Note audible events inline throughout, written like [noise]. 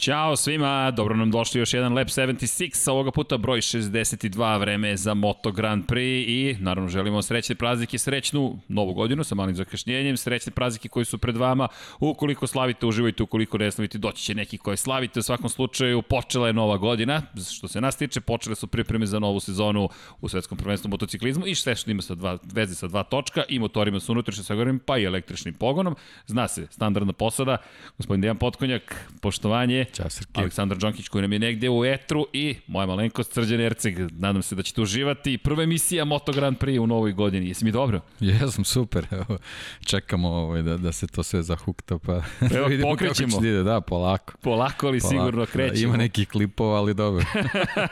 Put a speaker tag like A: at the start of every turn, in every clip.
A: Ćao svima, dobro nam došli još jedan Lab 76, ovoga puta broj 62, vreme je za Moto Grand Prix i naravno želimo srećne praznike, srećnu novu godinu sa malim zakašnjenjem, srećne praznike koji su pred vama, ukoliko slavite, uživajte, ukoliko ne slavite, doći će neki koji slavite, u svakom slučaju počela je nova godina, što se nas tiče, počele su pripreme za novu sezonu u svetskom prvenstvu motociklizmu i sve što ima sa dva, veze sa dva točka i motorima sa unutrašnjim sagorima, pa i električnim pogonom, zna se, standardna posada, gospodin Dejan Potkonjak, poštovanje,
B: Ćao, Srki.
A: Aleksandar Đonkić koji nam je negde u etru i moja malenkost Srđan Erceg. Nadam se da ćete uživati. Prva emisija Moto Grand Prix u novoj godini. Jesi mi dobro? [laughs]
B: Jesam, super. Evo, čekamo ovaj, da, da se to sve zahukta, pa [laughs]
A: Evo,
B: vidimo
A: pokrećemo.
B: kako će da ide. Da, polako.
A: Polako ali
B: polako.
A: sigurno
B: Da,
A: krećemo.
B: ima nekih klipova, ali dobro.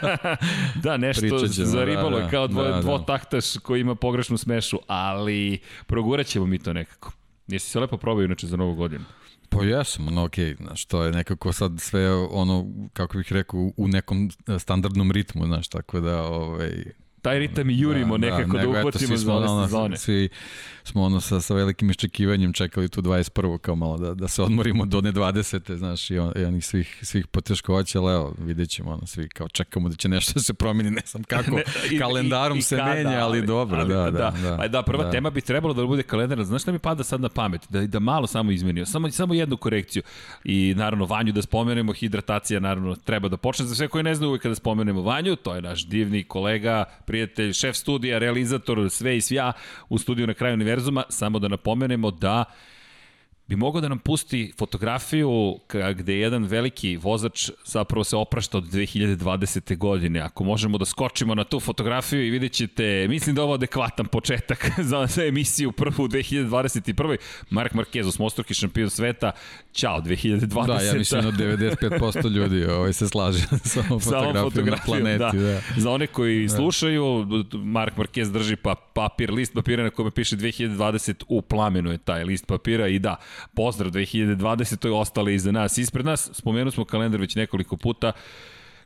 B: [laughs]
A: da, nešto
B: ćemo,
A: zaribalo
B: da, da,
A: kao dvo,
B: da, da.
A: dvotaktaš koji ima pogrešnu smešu, ali progurat ćemo mi to nekako. Jesi se lepo probao inače za novu godinu?
B: Pa jesam, ono okej, znaš, to je nekako sad sve ono, kako bih rekao, u nekom standardnom ritmu, znaš, tako da, ovaj,
A: Taj ritam i jurimo nekako da,
B: nego, eto,
A: uhvatimo
B: svi
A: za ove
B: ono,
A: sezone.
B: Svi smo ono sa, sa velikim iščekivanjem čekali tu 21. kao malo da, da se odmorimo do ne 20. znaš, i, on, i onih svih, svih poteškoća, ali evo, vidjet ćemo, ono, svi kao čekamo da će nešto da se promeni, ne znam kako, [laughs]
A: Ne, i-
B: kalendarom
A: i- i
B: se
A: kada,
B: menja, ali, dobro,
A: ali,
B: da, da, da.
A: da. Pa da, prva
B: da.
A: tema bi trebalo da bude kalendar, znaš šta mi pada sad na pamet? Da, da malo samo izmenio, samo, samo jednu korekciju. I naravno Vanju da spomenemo, hidratacija naravno treba da počne. Za sve koji ne znaju uvijek kada spomenemo Vanju, to je naš divni kolega, prijatelj, šef studija, realizator, sve i svja u studiju na kraju univerzuma. Samo da napomenemo da bi mogao da nam pusti fotografiju gde jedan veliki vozač zapravo se oprašta od 2020. godine. Ako možemo da skočimo na tu fotografiju i vidjet ćete, mislim da je ovo adekvatan početak [laughs] za, za emisiju prvu u 2021. Mark Marquez, osmostruki šampion sveta, ćao 2020.
B: Da, ja mislim da 95% ljudi ovaj, se slaže [laughs] sa ovom
A: Sa ovom
B: fotografijom na
A: fotografijom,
B: planeti. Da.
A: da. Za one koji da. slušaju, Mark Marquez drži pa, papir, list papira na kome piše 2020 u plamenu je taj list papira i da, pozdrav 2020, to je ostale iza nas. Ispred nas, spomenuli smo kalendar već nekoliko puta,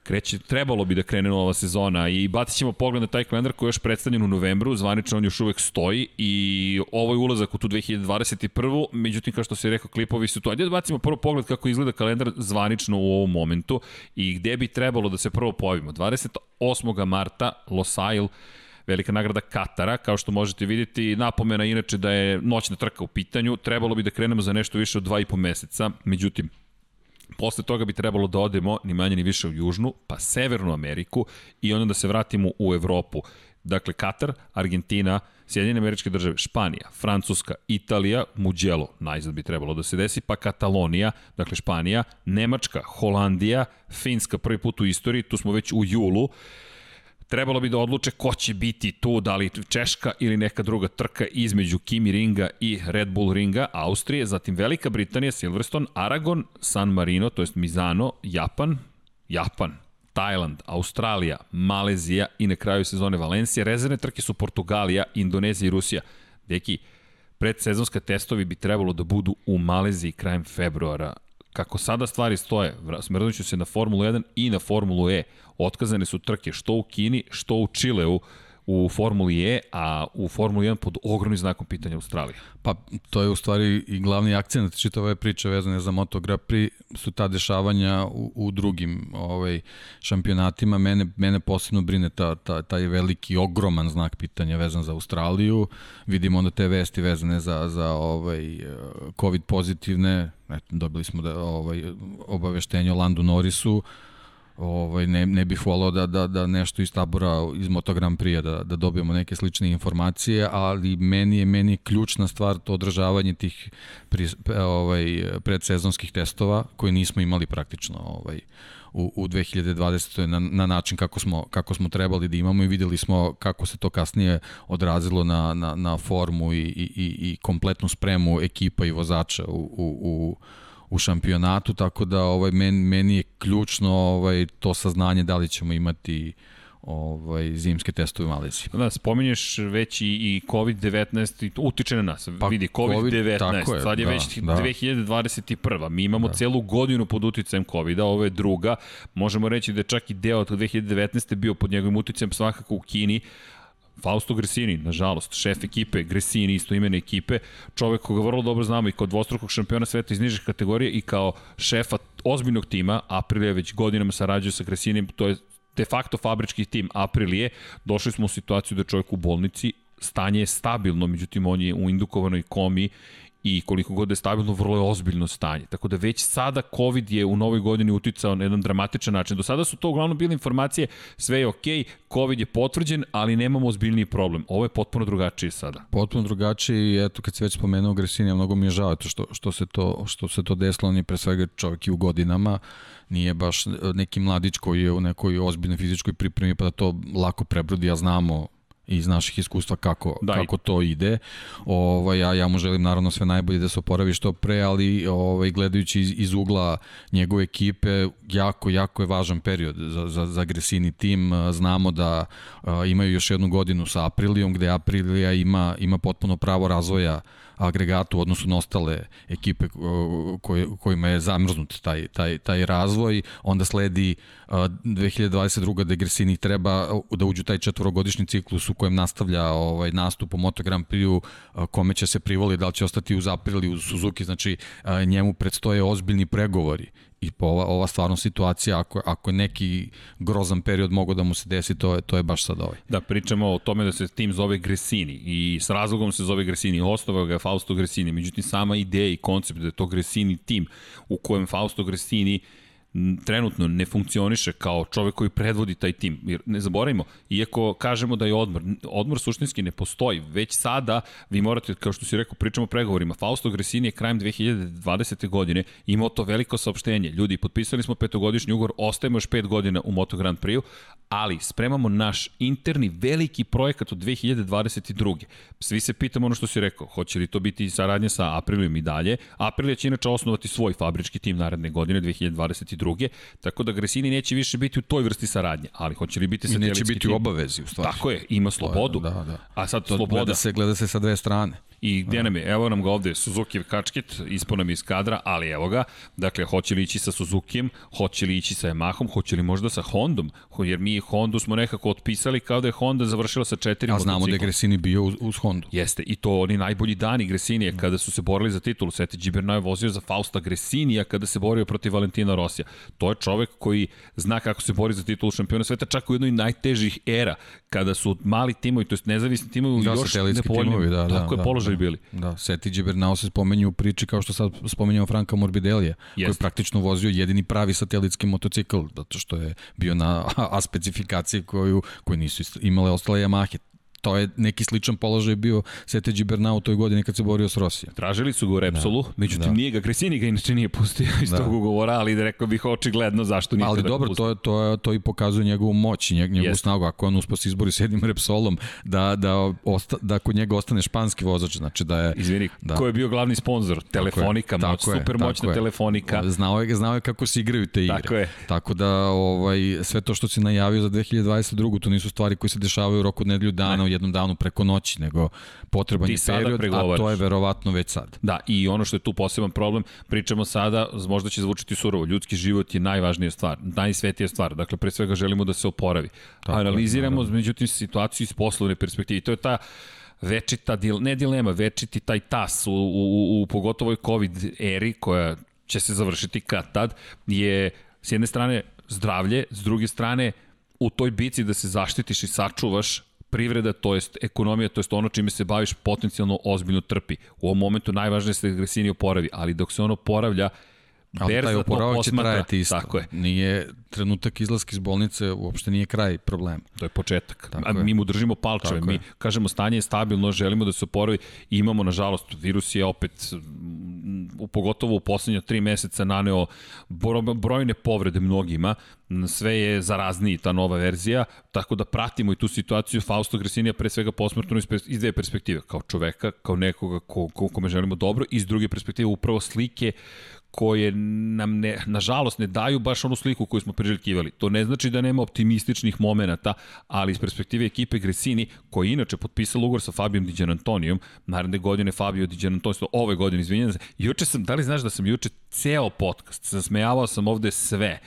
A: kreće, trebalo bi da krene nova sezona i bacit ćemo pogled na taj kalendar koji je još predstavljen u novembru, zvanično on još uvek stoji i ovo je ulazak u tu 2021. Međutim, kao što se rekao, klipovi su tu. Ajde da bacimo prvo pogled kako izgleda kalendar zvanično u ovom momentu i gde bi trebalo da se prvo pojavimo. 28. marta, Losail, velika nagrada Katara, kao što možete vidjeti, napomena inače da je noćna trka u pitanju, trebalo bi da krenemo za nešto više od dva i po meseca, međutim, Posle toga bi trebalo da odemo ni manje ni više u Južnu, pa Severnu Ameriku i onda da se vratimo u Evropu. Dakle, Katar, Argentina, Sjedinjene američke države, Španija, Francuska, Italija, Mugello, najzad bi trebalo da se desi, pa Katalonija, dakle Španija, Nemačka, Holandija, Finska prvi put u istoriji, tu smo već u julu, trebalo bi da odluče ko će biti tu, da li Češka ili neka druga trka između Kimi Ringa i Red Bull Ringa, Austrije, zatim Velika Britanija, Silverstone, Aragon, San Marino, to jest Mizano, Japan, Japan, Tajland, Australija, Malezija i na kraju sezone Valencija. Rezervne trke su Portugalija, Indonezija i Rusija. Deki, predsezonska testovi bi trebalo da budu u Maleziji krajem februara. Kako sada stvari stoje, smrnut ću se na Formulu 1 i na Formulu E. Otkazane su trke što u Kini, što u Čileu u Formuli E, a u Formuli 1 pod ogromnim znakom pitanja Australija.
B: Pa to je u stvari i glavni akcent čitave priče vezane za Moto Grand Prix su ta dešavanja u, u drugim ovaj, šampionatima. Mene, mene posebno brine ta, ta, taj veliki, ogroman znak pitanja vezan za Australiju. Vidimo onda te vesti vezane za, za ovaj, COVID pozitivne. Eto, dobili smo da, ovaj, obaveštenje o Landu Norrisu ovaj, ne, ne bih volao da, da, da nešto iz tabora iz Moto Grand Prix da, da dobijemo neke slične informacije, ali meni je, meni je ključna stvar to održavanje tih pri, ovaj, predsezonskih testova koje nismo imali praktično ovaj, u, u 2020. Na, na način kako smo, kako smo trebali da imamo i videli smo kako se to kasnije odrazilo na, na, na formu i, i, i, i kompletnu spremu ekipa i vozača u, u, u u šampionatu, tako da ovaj men, meni je ključno ovaj to saznanje da li ćemo imati ovaj zimske testove u Maleziji.
A: Da, spominješ već i, i COVID-19 i utiče na nas. Pa, Vidi, COVID-19, COVID, je, sad je da, već da. 2021. Mi imamo da. celu godinu pod uticajem COVID-a, ovo je druga. Možemo reći da je čak i deo od 2019. bio pod njegovim uticajem svakako u Kini, Fausto Gresini, nažalost, šef ekipe, Gresini, isto imene ekipe, čovek koga vrlo dobro znamo i kao dvostrukog šampiona sveta iz nižih kategorije i kao šefa ozbiljnog tima, Aprilia već godinama sarađuje sa Gresinim, to je de facto fabrički tim Aprilije, došli smo u situaciju da je čovjek u bolnici, stanje je stabilno, međutim on je u indukovanoj komi i koliko god je stabilno, vrlo je ozbiljno stanje. Tako da već sada COVID je u novoj godini uticao na jedan dramatičan način. Do sada su to uglavnom bile informacije, sve je okej, okay, COVID je potvrđen, ali nemamo ozbiljniji problem. Ovo je potpuno drugačije sada.
B: Potpuno drugačije i eto kad se već spomenuo Gresinija, mnogo mi je žao to što, što, se to, što se to desilo, on je pre svega čovjek i u godinama, nije baš neki mladić koji je u nekoj ozbiljnoj fizičkoj pripremi pa da to lako prebrodi, ja znamo iz naših iskustva kako, da, kako to ide. Ovaj, ja, ja mu želim naravno sve najbolje da se oporavi što pre, ali ovaj, gledajući iz, iz ugla njegove ekipe, jako, jako je važan period za, za, za Gresini tim. Znamo da a, imaju još jednu godinu sa Aprilijom, gde Aprilija ima, ima potpuno pravo razvoja uh, agregatu u odnosu na ostale ekipe koje, kojima je zamrznut taj, taj, taj razvoj. Onda sledi 2022. da Gresini treba da uđu taj četvorogodišnji ciklus u kojem nastavlja ovaj nastup u Moto Grand Prix-u kome će se privoli, da li će ostati uz April u Suzuki, znači njemu predstoje ozbiljni pregovori i po ova, ova stvarno situacija, ako, ako je neki grozan period mogo da mu se desi, to je, to je baš sad ovaj.
A: Da, pričamo o tome da se tim zove Gresini i s razlogom se zove Gresini, osnovao ga je Fausto Gresini, međutim sama ideja i koncept da je to Gresini tim u kojem Fausto Gresini uh, trenutno ne funkcioniše kao čovek koji predvodi taj tim. Jer ne zaboravimo, iako kažemo da je odmor, odmor suštinski ne postoji. Već sada vi morate, kao što si rekao, pričamo o pregovorima. Fausto Gresini je krajem 2020. godine imao to veliko saopštenje. Ljudi, potpisali smo petogodišnji ugor, ostajemo još pet godina u Moto Grand Prix, ali spremamo naš interni veliki projekat od 2022. Svi se pitamo ono što si rekao, hoće li to biti saradnja sa Aprilijom i dalje. Aprilija će inače osnovati svoj fabrički tim naredne godine, 2022 druge, tako da Gresini neće više biti u toj vrsti saradnje, ali hoće li biti
B: satelitski tim? neće biti tim? u obavezi, u stvari.
A: Tako je, ima slobodu. Da, da. A sad to sloboda...
B: Gleda se, gleda se sa dve strane.
A: I gde nam je? Evo nam ga ovde, Suzuki kačket, ispo nam iz kadra, ali evo ga. Dakle, hoće li ići sa Suzukijem, hoće li ići sa Yamahom, hoće li možda sa Hondom? Jer mi Hondu smo nekako otpisali kao da je Honda završila sa četiri
B: A znamo da je Gresini bio uz, uz Hondu.
A: Jeste, i to oni najbolji dani Gresinije kada su se borili za titulu. Seti Gibernau je vozio za Fausta Gresinija kada se borio protiv Valentina Rosija. To je čovek koji zna kako se bori za titulu šampiona sveta čak u jednoj najtežih era kada su mali timovi, to jest nezavisni timovi
B: da,
A: još
B: nepovoljni. Da, da,
A: tako
B: da,
A: je položaj
B: da,
A: bili.
B: Da, Seti Gibernau se spomenju u priči kao što sad spomenjamo Franka Morbidelija, koji je praktično vozio jedini pravi satelitski motocikl, zato što je bio na [laughs] A specifikaciji koju, koju nisu imale ostale Yamahe to je neki sličan položaj bio Sete Gibernau u toj godini kad se borio s Rosijom.
A: Tražili su ga u Repsolu, da, međutim da. nije ga, Kresini ga inače nije pustio iz da. tog ugovora, ali da rekao bih očigledno zašto nije
B: Ali dobro, to, to, to i pokazuje njegovu moć i njegovu yes. snagu. Ako on uspo se izbori s jednim Repsolom, da, da, osta, da kod njega ostane španski vozač, znači da je...
A: Izvini, da. ko je bio glavni sponsor? Telefonika, tako moć, je, super moćna je. telefonika.
B: Znao je, znao je kako se igraju te igre.
A: Tako je.
B: Tako da ovaj, sve to što si najavio za 2022. to nisu stvari koje se dešavaju u roku nedelju dana, ne. Jednom danu preko noći, nego potreban je period, a to je verovatno već sad.
A: Da, i ono što je tu poseban problem, pričamo sada, možda će zvučiti surovo, ljudski život je najvažnija stvar, najsvetija stvar, dakle pre svega želimo da se oporavi. Tako Analiziramo, je, međutim, situaciju iz poslovne perspektive. I to je ta večita, ne dilema, večiti taj tas u, u, u, u pogotovoj COVID eri koja će se završiti kad tad, je s jedne strane zdravlje, s druge strane u toj bici da se zaštitiš i sačuvaš privreda, to jest ekonomija, to jest ono čime se baviš potencijalno ozbiljno trpi. U ovom momentu najvažnije je da se Gresini oporavi, ali dok se ono oporavlja,
B: Ali taj oporavak će trajati isto. Tako je. Nije trenutak izlaska iz bolnice, uopšte nije kraj problema.
A: To je početak. Tako A mi mu držimo palčeve. Mi je. kažemo stanje je stabilno, želimo da se oporavi. Imamo, nažalost, virus je opet u, pogotovo u poslednje tri meseca naneo brojne povrede mnogima. Sve je zarazniji ta nova verzija, tako da pratimo i tu situaciju Fausto Gresinija pre svega posmrtno iz dve perspektive, kao čoveka, kao nekoga ko, ko, kome želimo dobro, i iz druge perspektive upravo slike koje nam ne, nažalost ne daju baš onu sliku koju smo priželjkivali. To ne znači da nema optimističnih momenata, ali iz perspektive ekipe Gresini, koja je inače potpisala ugovor sa Fabijom Diđan Antonijom, naredne godine Fabio Diđan Antonijom, ove godine, izvinjam se, juče sam, da li znaš da sam juče ceo podcast, zasmejavao sam ovde sve,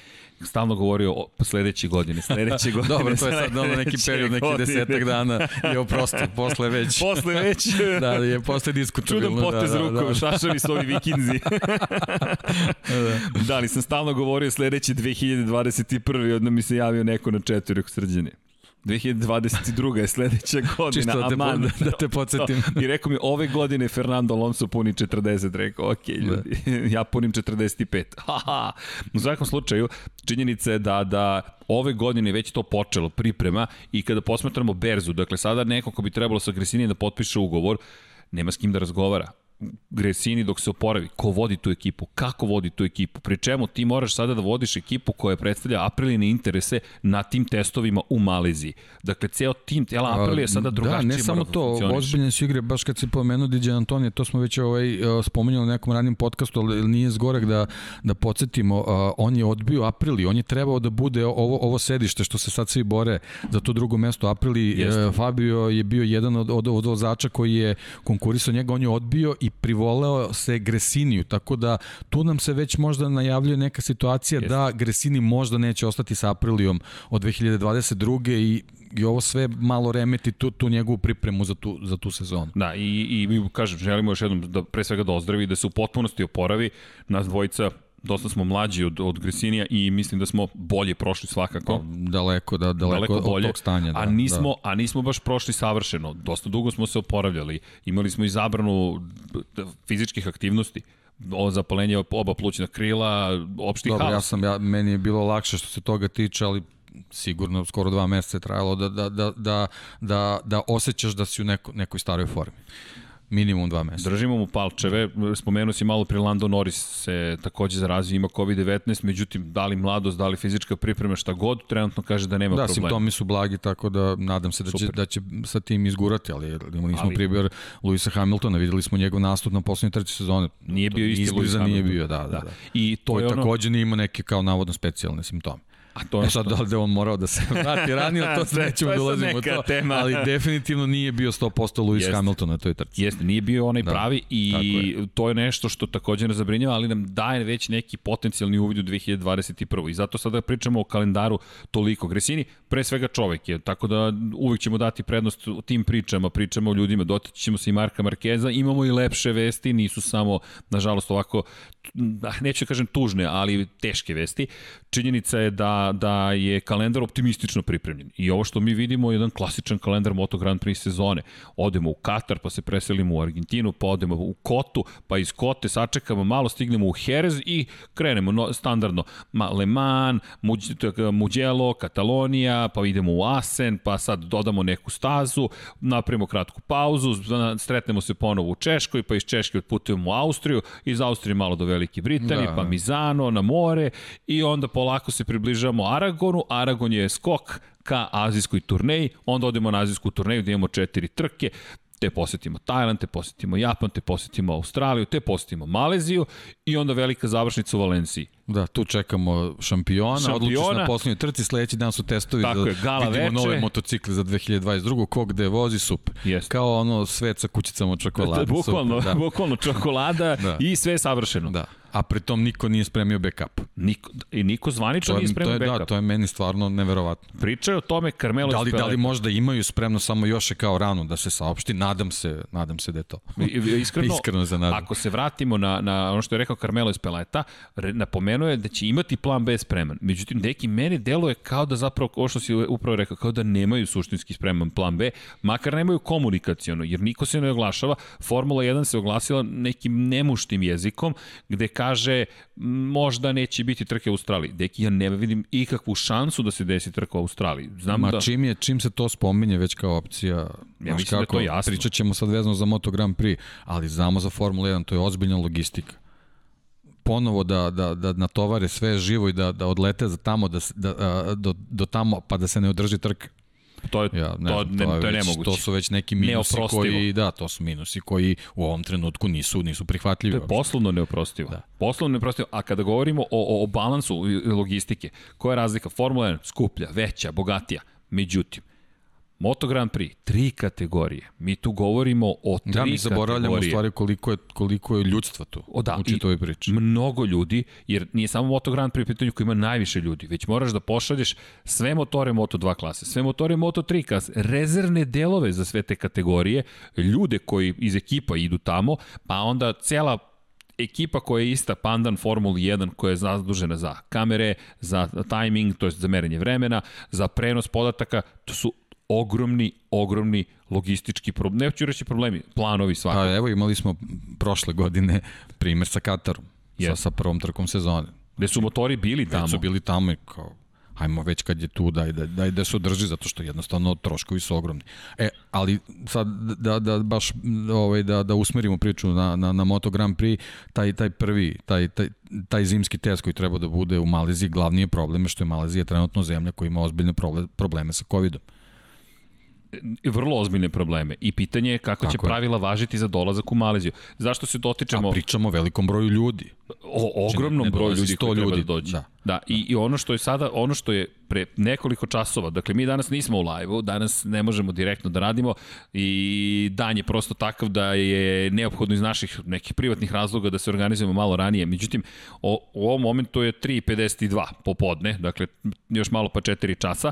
A: stalno govorio o sledeće godine, sledeće godine.
B: Dobro, to je sad ono neki period, neki godine. desetak dana je oprosto, posle već. [laughs]
A: posle već. [laughs]
B: da, je posle diskutabilno.
A: Čudan potez da, rukom, da, [laughs] da. šašavi su ovi vikinzi. da. da, ali sam stalno govorio sledeće 2021. Odno mi se javio neko na četiri srđene. 2022. je sledeća [laughs] godina.
B: Čisto da te, Aman, da, da te podsjetim. [laughs]
A: I rekao mi, ove godine Fernando Alonso puni 40. Rekao, ok, da. ljudi, da. [laughs] ja punim 45. Haha. U svakom slučaju, činjenica je da, da ove godine već to počelo, priprema, i kada posmatramo Berzu, dakle sada neko ko bi trebalo sa Gresinije da potpiše ugovor, nema s kim da razgovara Gresini dok se oporavi, ko vodi tu ekipu, kako vodi tu ekipu, pri čemu ti moraš sada da vodiš ekipu koja predstavlja Apriline interese na tim testovima u Maleziji. Dakle, ceo tim tela Aprilije sada drugačije
B: Da, ne samo
A: da
B: to, ozbiljne su igre, baš kad se pomenuo Diđe Antonije, to smo već ovaj, spomenuli u nekom radnim podcastu, ali nije zgorek da, da podsjetimo, on je odbio Aprili, on je trebao da bude ovo, ovo sedište što se sad svi bore za to drugo mesto Aprili, Jeste. Fabio je bio jedan od, od, od vozača koji je konkurisao njega, on je odbio i privoleo se Gresiniju, tako da tu nam se već možda najavljuje neka situacija Jeste. da Gresini možda neće ostati sa Aprilijom od 2022. i i ovo sve malo remeti tu, tu njegovu pripremu za tu, za tu sezonu.
A: Da, i, i mi, kažem, želimo još jednom da pre svega da ozdravi, da se u potpunosti oporavi. Nas dvojica dosta smo mlađi od, od Gresinija i mislim da smo bolje prošli svakako.
B: Daleko, da, daleko, daleko bolje, od tog stanja. Da,
A: a, nismo, da. a nismo baš prošli savršeno. Dosta dugo smo se oporavljali. Imali smo i zabranu fizičkih aktivnosti o zapalenje oba plućna krila, opšti
B: Dobro,
A: haos.
B: ja sam, ja, meni je bilo lakše što se toga tiče, ali sigurno skoro dva meseca je trajalo da, da, da, da, da, da osjećaš da si u neko, nekoj staroj formi. Minimum dva meseca.
A: Držimo mu palčeve. Spomenuo si malo pri Lando Norris se takođe zarazio, ima COVID-19, međutim, da li mladost, da li fizička priprema, šta god, trenutno kaže da nema
B: da,
A: problema.
B: Da, simptomi su blagi, tako da nadam se da će, da će sa tim izgurati, ali nismo ali... pribjer Luisa Hamiltona, videli smo njegov nastup na poslednje treće sezone.
A: Nije bio isti Luis
B: Hamilton. Nije bio, da, da. da. I to je ono... takođe nije imao neke kao navodno specijalne simptome. A to je sad da li on morao da se [laughs] vrati ranije, to se nećemo da ulazimo to, tema. ali definitivno nije bio 100% Lewis. Hamilton na toj trci.
A: Jeste, nije bio onaj da. pravi i je. to je nešto što takođe ne zabrinjava, ali nam daje već neki potencijalni uvid u 2021. I zato sada pričamo o kalendaru toliko. Gresini, pre svega čovek je, tako da uvek ćemo dati prednost tim pričama, pričamo o ljudima, dotaći ćemo se i Marka Markeza, imamo i lepše vesti, nisu samo, nažalost, ovako, neću da kažem tužne, ali teške vesti. Činjenica je da da, je kalendar optimistično pripremljen. I ovo što mi vidimo je jedan klasičan kalendar Moto Grand Prix sezone. Odemo u Katar, pa se preselimo u Argentinu, pa odemo u Kotu, pa iz Kote sačekamo malo, stignemo u Jerez i krenemo no, standardno. Ma, Le Mans, Mugello, Katalonija, pa idemo u Asen, pa sad dodamo neku stazu, napravimo kratku pauzu, stretnemo se ponovo u Češkoj, pa iz Češke otputujemo u Austriju, iz Austrije malo do Velike Britanije, da. pa Mizano na more i onda polako se približamo približavamo Aragonu, Aragon je skok ka azijskoj turneji, onda odemo na azijsku turneju gde imamo četiri trke, te posetimo Tajland, te posetimo Japan, te posetimo Australiju, te posetimo Maleziju i onda velika završnica u Valenciji.
B: Da, tu čekamo šampiona, šampiona. odlučiš na poslednjoj trci, sledeći dan su testovi
A: Tako
B: da
A: je, gala vidimo
B: veče. nove motocikle za 2022. Ko gde vozi, super.
A: Jest.
B: Kao ono svet sa kućicama čokolade.
A: Da, [laughs] bukvalno, super, da. bukvalno čokolada da. i sve savršeno.
B: Da a pritom niko nije spremio backup.
A: Niko, I niko zvanično
B: nije
A: spremio
B: to je, da,
A: backup.
B: Da, to je meni stvarno neverovatno.
A: Pričaju o tome Carmelo
B: da li, da li možda imaju spremno samo još je kao rano da se saopšti? Nadam se, nadam se da je to.
A: Iskreno, Iskreno za nadam. ako se vratimo na, na ono što je rekao Carmelo Espeleta, napomenuo je da će imati plan B spreman. Međutim, neki meni deluje kao da zapravo, ovo što si upravo rekao, kao da nemaju suštinski spreman plan B, makar nemaju komunikacijono, jer niko se ne oglašava. Formula 1 se oglasila nekim nemuštim jezikom, gde kaže možda neće biti trke u Australiji. Deki, ja ne vidim ikakvu šansu da se desi trka u Australiji.
B: Znam Ma da... čim, je, čim se to spominje već kao opcija,
A: ja mislim kako, da je to jasno.
B: Pričat ćemo sad vezano za Moto Grand Prix, ali znamo za Formula 1, to je ozbiljna logistika ponovo da, da, da natovare sve živo i da, da odlete za tamo, da, da, do, do tamo, pa da se ne održi trka.
A: To je, ja, ne, to, ne, to, je, to je već, nemoguće.
B: To su već neki minusi koji, da, to su minusi koji u ovom trenutku nisu, nisu prihvatljivi.
A: To je poslovno neoprostivo. Da. Poslovno neoprostivo. A kada govorimo o, o, o balansu logistike, koja je razlika? Formula 1 skuplja, veća, bogatija. Međutim, Moto Grand Prix, tri kategorije. Mi tu govorimo o tri
B: da, mi zaboravljamo
A: kategorije.
B: stvari koliko je, koliko je ljudstva tu
A: O, da,
B: u čitavoj priči.
A: Mnogo ljudi, jer nije samo Moto Grand Prix pitanju koji ima najviše ljudi, već moraš da pošalješ sve motore Moto 2 klase, sve motore Moto 3 klase, rezervne delove za sve te kategorije, ljude koji iz ekipa idu tamo, pa onda cela ekipa koja je ista Pandan Formula 1 koja je zadužena za kamere, za timing, to je za merenje vremena, za prenos podataka, to su ogromni, ogromni logistički problemi, ne hoću reći problemi, planovi svakako.
B: Pa evo imali smo prošle godine primer sa Katarom,
A: Yes.
B: sa, sa prvom trkom sezone.
A: Gde su motori bili tamo.
B: Već su bili tamo i kao, hajmo već kad je tu, daj, daj, daj da se održi, zato što jednostavno troškovi su ogromni. E, ali sad da, da baš ovaj, da, da usmerimo priču na, na, na Moto Grand Prix, taj, taj prvi, taj, taj, taj zimski test koji treba da bude u Maleziji, glavni je problem što je Malezija trenutno zemlja koja ima ozbiljne proble- probleme sa COVID-om.
A: Vrlo ozbiljne probleme. I pitanje je kako
B: Tako
A: će
B: je.
A: pravila važiti za dolazak u Maleziju. Zašto se dotičemo
B: A pričamo o velikom broju ljudi.
A: o ogromnom
B: ne
A: broju ljudi
B: 100
A: koji treba da
B: ljudi,
A: dođe.
B: da.
A: da. I, I ono što je sada, ono što je pre nekoliko časova, dakle mi danas nismo u live-u, danas ne možemo direktno da radimo i dan je prosto takav da je neophodno iz naših nekih privatnih razloga da se organizujemo malo ranije. Međutim, o, u ovom momentu je 3.52 popodne, dakle još malo pa 4 časa.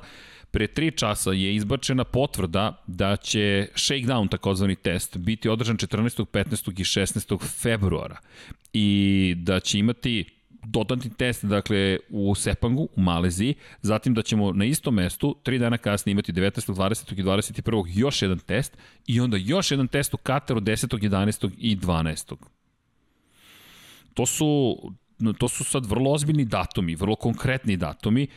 A: Pre 3 časa je izbačena potvrda da će shakedown, takozvani test, biti održan 14., 15. i 16. februara i da će imati dodatni test, dakle, u Sepangu, u Maleziji, zatim da ćemo na istom mestu, tri dana kasnije imati 19. 20. i 21. još jedan test i onda još jedan test u Kataru 10. 11. i 12. To su, to su sad vrlo ozbiljni datumi, vrlo konkretni datumi.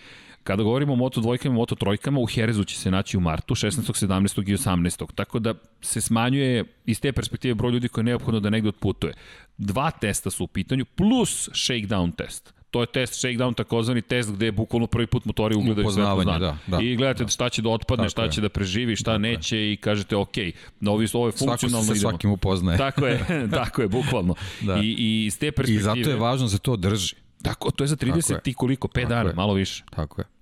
A: Kada govorimo o Moto dvojkama i Moto trojkama, u Herezu će se naći u martu, 16. 17. i 18. Tako da se smanjuje iz te perspektive broj ljudi koji je neophodno da negde otputuje. Dva testa su u pitanju, plus shakedown test. To je test shakedown, takozvani test gde bukvalno prvi put motori ugledaju dan.
B: da, da,
A: I gledate
B: da.
A: šta će da otpadne,
B: Tako
A: šta
B: je.
A: će da preživi, šta
B: Tako
A: neće i kažete ok, novi, ovo je
B: Svako
A: funkcionalno
B: se sa svakim upoznaje.
A: Tako je, [laughs] tako je, bukvalno.
B: Da.
A: I, I iz te
B: I
A: perspektive...
B: zato je važno da se to drži.
A: Tako, to je za 30
B: Tako je.
A: i koliko, 5
B: Tako
A: dana,
B: je.
A: malo više.
B: Tako je.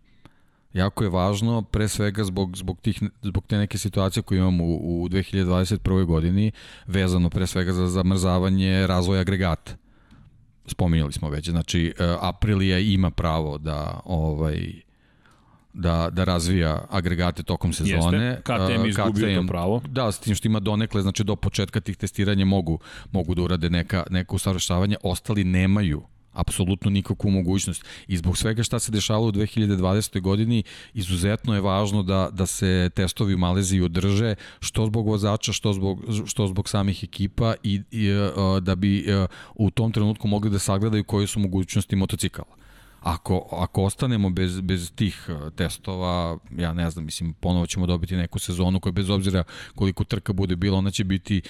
B: Jako je važno, pre svega zbog, zbog, tih, zbog te neke situacije koje imamo u, u 2021. godini, vezano pre svega za zamrzavanje razvoja agregata. Spominjali smo već, znači e, Aprilia ima pravo da ovaj da, da razvija agregate tokom sezone.
A: Jeste, KTM
B: E,
A: izgubio to pravo.
B: Da, s tim što ima donekle, znači do početka tih testiranja mogu, mogu da urade neka, neka usavršavanja, ostali nemaju apsolutno nikakvu mogućnost. I zbog svega šta se dešavalo u 2020. godini, izuzetno je važno da, da se testovi u Maleziji održe, što zbog vozača, što zbog, što zbog samih ekipa i, i uh, da bi uh, u tom trenutku mogli da sagledaju koje su mogućnosti motocikala. Ako, ako ostanemo bez, bez tih uh, testova, ja ne znam, mislim, ponovo ćemo dobiti neku sezonu koja bez obzira koliko trka bude bila, ona će biti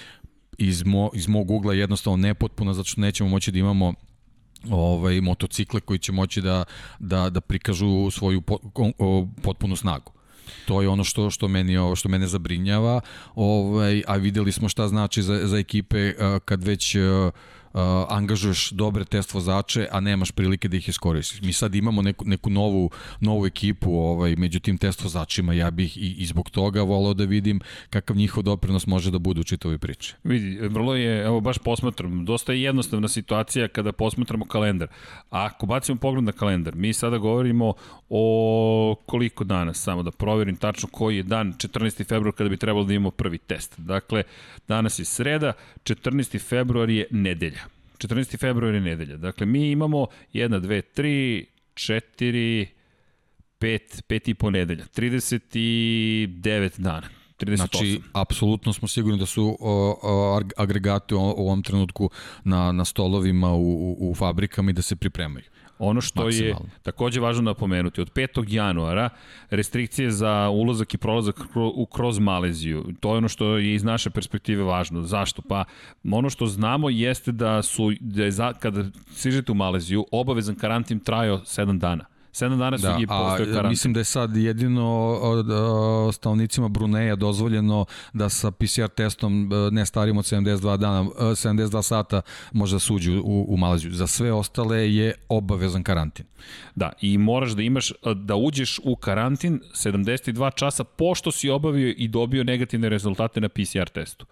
B: iz, mo, iz mog ugla jednostavno nepotpuna, zato što nećemo moći da imamo ovaj motocikle koji će moći da da da prikažu svoju potpunu snagu. To je ono što što meni ovo što mene zabrinjava. Ovaj a videli smo šta znači za za ekipe kad već angažuješ dobre test vozače, a nemaš prilike da ih iskoristiš. Mi sad imamo neku, neku novu, novu ekipu ovaj, među tim test vozačima, ja bih i, i zbog toga volao da vidim kakav njihov doprinos može da bude u čitavoj priči.
A: Vidi, vrlo je, evo baš posmatram, dosta je jednostavna situacija kada posmatramo kalendar. A ako bacimo pogled na kalendar, mi sada govorimo o koliko danas, samo da proverim tačno koji je dan, 14. februar kada bi trebalo da imamo prvi test. Dakle, danas je sreda, 14. februar je nedelja. 14. februar je nedelja. Dakle, mi imamo 1, 2, 3, 4, 5, 5 i po nedelja. 39 dana. 38.
B: Znači, apsolutno smo sigurni da su o, o, ag- agregati u ovom trenutku na, na stolovima u, u, u fabrikama i da se pripremaju.
A: Ono što je takođe važno napomenuti, od 5. januara restrikcije za ulazak i prolazak u kroz Maleziju. To je ono što je iz naše perspektive važno. Zašto? Pa ono što znamo jeste da su da je za, kada sižete u Maleziju obavezan karantin trajao 7 dana. 7 dana su da, i postoje karantin.
B: Mislim da je sad jedino stanovnicima Bruneja dozvoljeno da sa PCR testom e, ne starim od 72 dana, 72 sata može da suđu u, u Malaziju. Za sve ostale je obavezan karantin.
A: Da, i moraš da imaš, da uđeš u karantin 72 časa pošto si obavio i dobio negativne rezultate na PCR testu.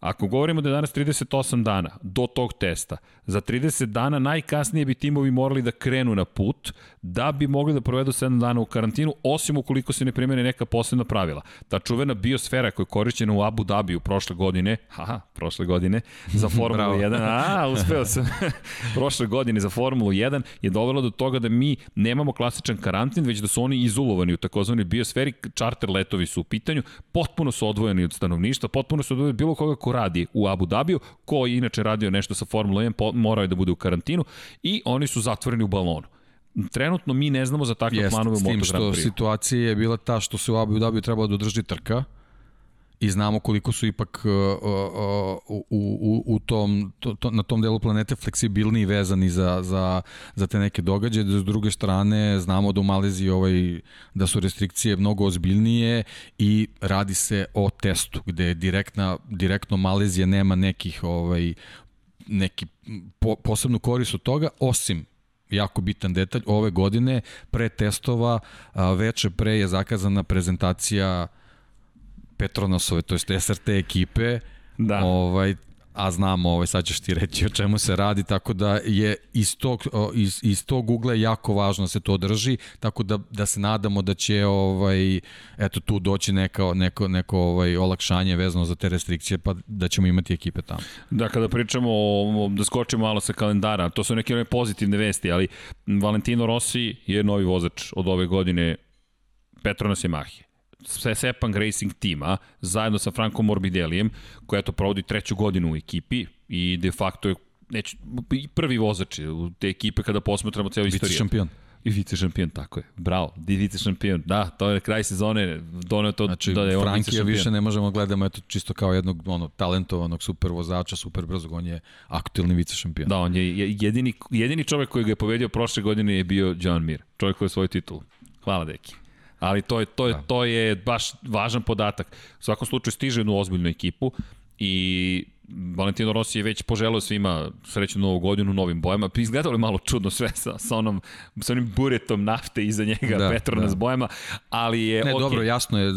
A: Ako govorimo da je danas 38 dana do tog testa, za 30 dana najkasnije bi timovi morali da krenu na put da bi mogli da provedu 7 dana u karantinu, osim ukoliko se ne primene neka posebna pravila. Ta čuvena biosfera koja je korišćena u Abu Dhabi u prošle godine, haha, prošle godine, za [laughs] Formulu 1, a, uspeo sam, [laughs] prošle godine za Formulu 1 je dovela do toga da mi nemamo klasičan karantin, već da su oni izulovani u takozvani biosferi, čarter letovi su u pitanju, potpuno su odvojeni od stanovništva, potpuno su odvojeni bilo koga ko radi u Abu Dhabiju, ko je inače radio nešto sa Formula 1, morao je da bude u karantinu i oni su zatvoreni u balonu. Trenutno mi ne znamo za takve Jest, planove u Moto Grand Prix. S tim
B: što situacija je bila ta što se u Abu Dhabiju trebalo da održi trka, i znamo koliko su ipak uh, uh, u, u, u tom, to, to, na tom delu planete fleksibilni i vezani za, za, za te neke događaje. S druge strane znamo da u Maleziji ovaj, da su restrikcije mnogo ozbiljnije i radi se o testu gde direktna, direktno Malezija nema nekih ovaj, neki po, posebnu korist od toga, osim jako bitan detalj, ove godine pre testova veče pre je zakazana prezentacija Petronosove, to je SRT ekipe, da. ovaj, a znamo, ovaj, sad ćeš ti reći o čemu se radi, tako da je iz tog, iz, iz tog ugla jako važno da se to drži, tako da, da se nadamo da će ovaj, eto, tu doći neka, neko, neko ovaj, olakšanje vezano za te restrikcije, pa da ćemo imati ekipe tamo.
A: Da, kada pričamo, o, da skočimo malo sa kalendara, to su neke pozitivne vesti, ali Valentino Rossi je novi vozač od ove godine Petronas Yamahe. Sepang Racing tima zajedno sa Franco Morbidelijem, koja to provodi treću godinu u ekipi i de facto je neć, prvi vozač u te ekipe kada posmatramo celu istoriju.
B: Vice šampion.
A: I vice šampion, tako je. Bravo, di vice šampion. Da, to je kraj sezone, doneo to
B: znači,
A: da je
B: on Frankija više ne možemo gledamo eto čisto kao jednog ono talentovanog super vozača, super brzog, on je aktuelni vice šampion.
A: Da, on je jedini jedini čovek koji ga je pobedio prošle godine je bio John Mir, čovek koji je svoj titul. Hvala deki. Ali to je, to je, da. to je baš važan podatak. U svakom slučaju stiže jednu ozbiljnu ekipu i Valentino Rossi je već poželao svima srećnu novu godinu u novim bojama. Pa izgledalo je malo čudno sve sa, sa, onom, sa onim buretom nafte iza njega, da, Petronas da. bojama, ali je...
B: Ne, okay. dobro, jasno je,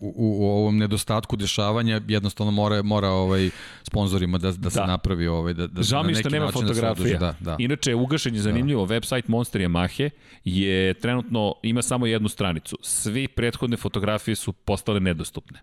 B: u, u, ovom nedostatku dešavanja jednostavno mora, mora ovaj sponzorima da, da, da. se napravi ovaj, da, da
A: Žao mi što nema da fotografija. Da, da. Inače, ugašenje je zanimljivo, da. website Monster Yamahe je trenutno, ima samo jednu stranicu. Svi prethodne fotografije su postale nedostupne.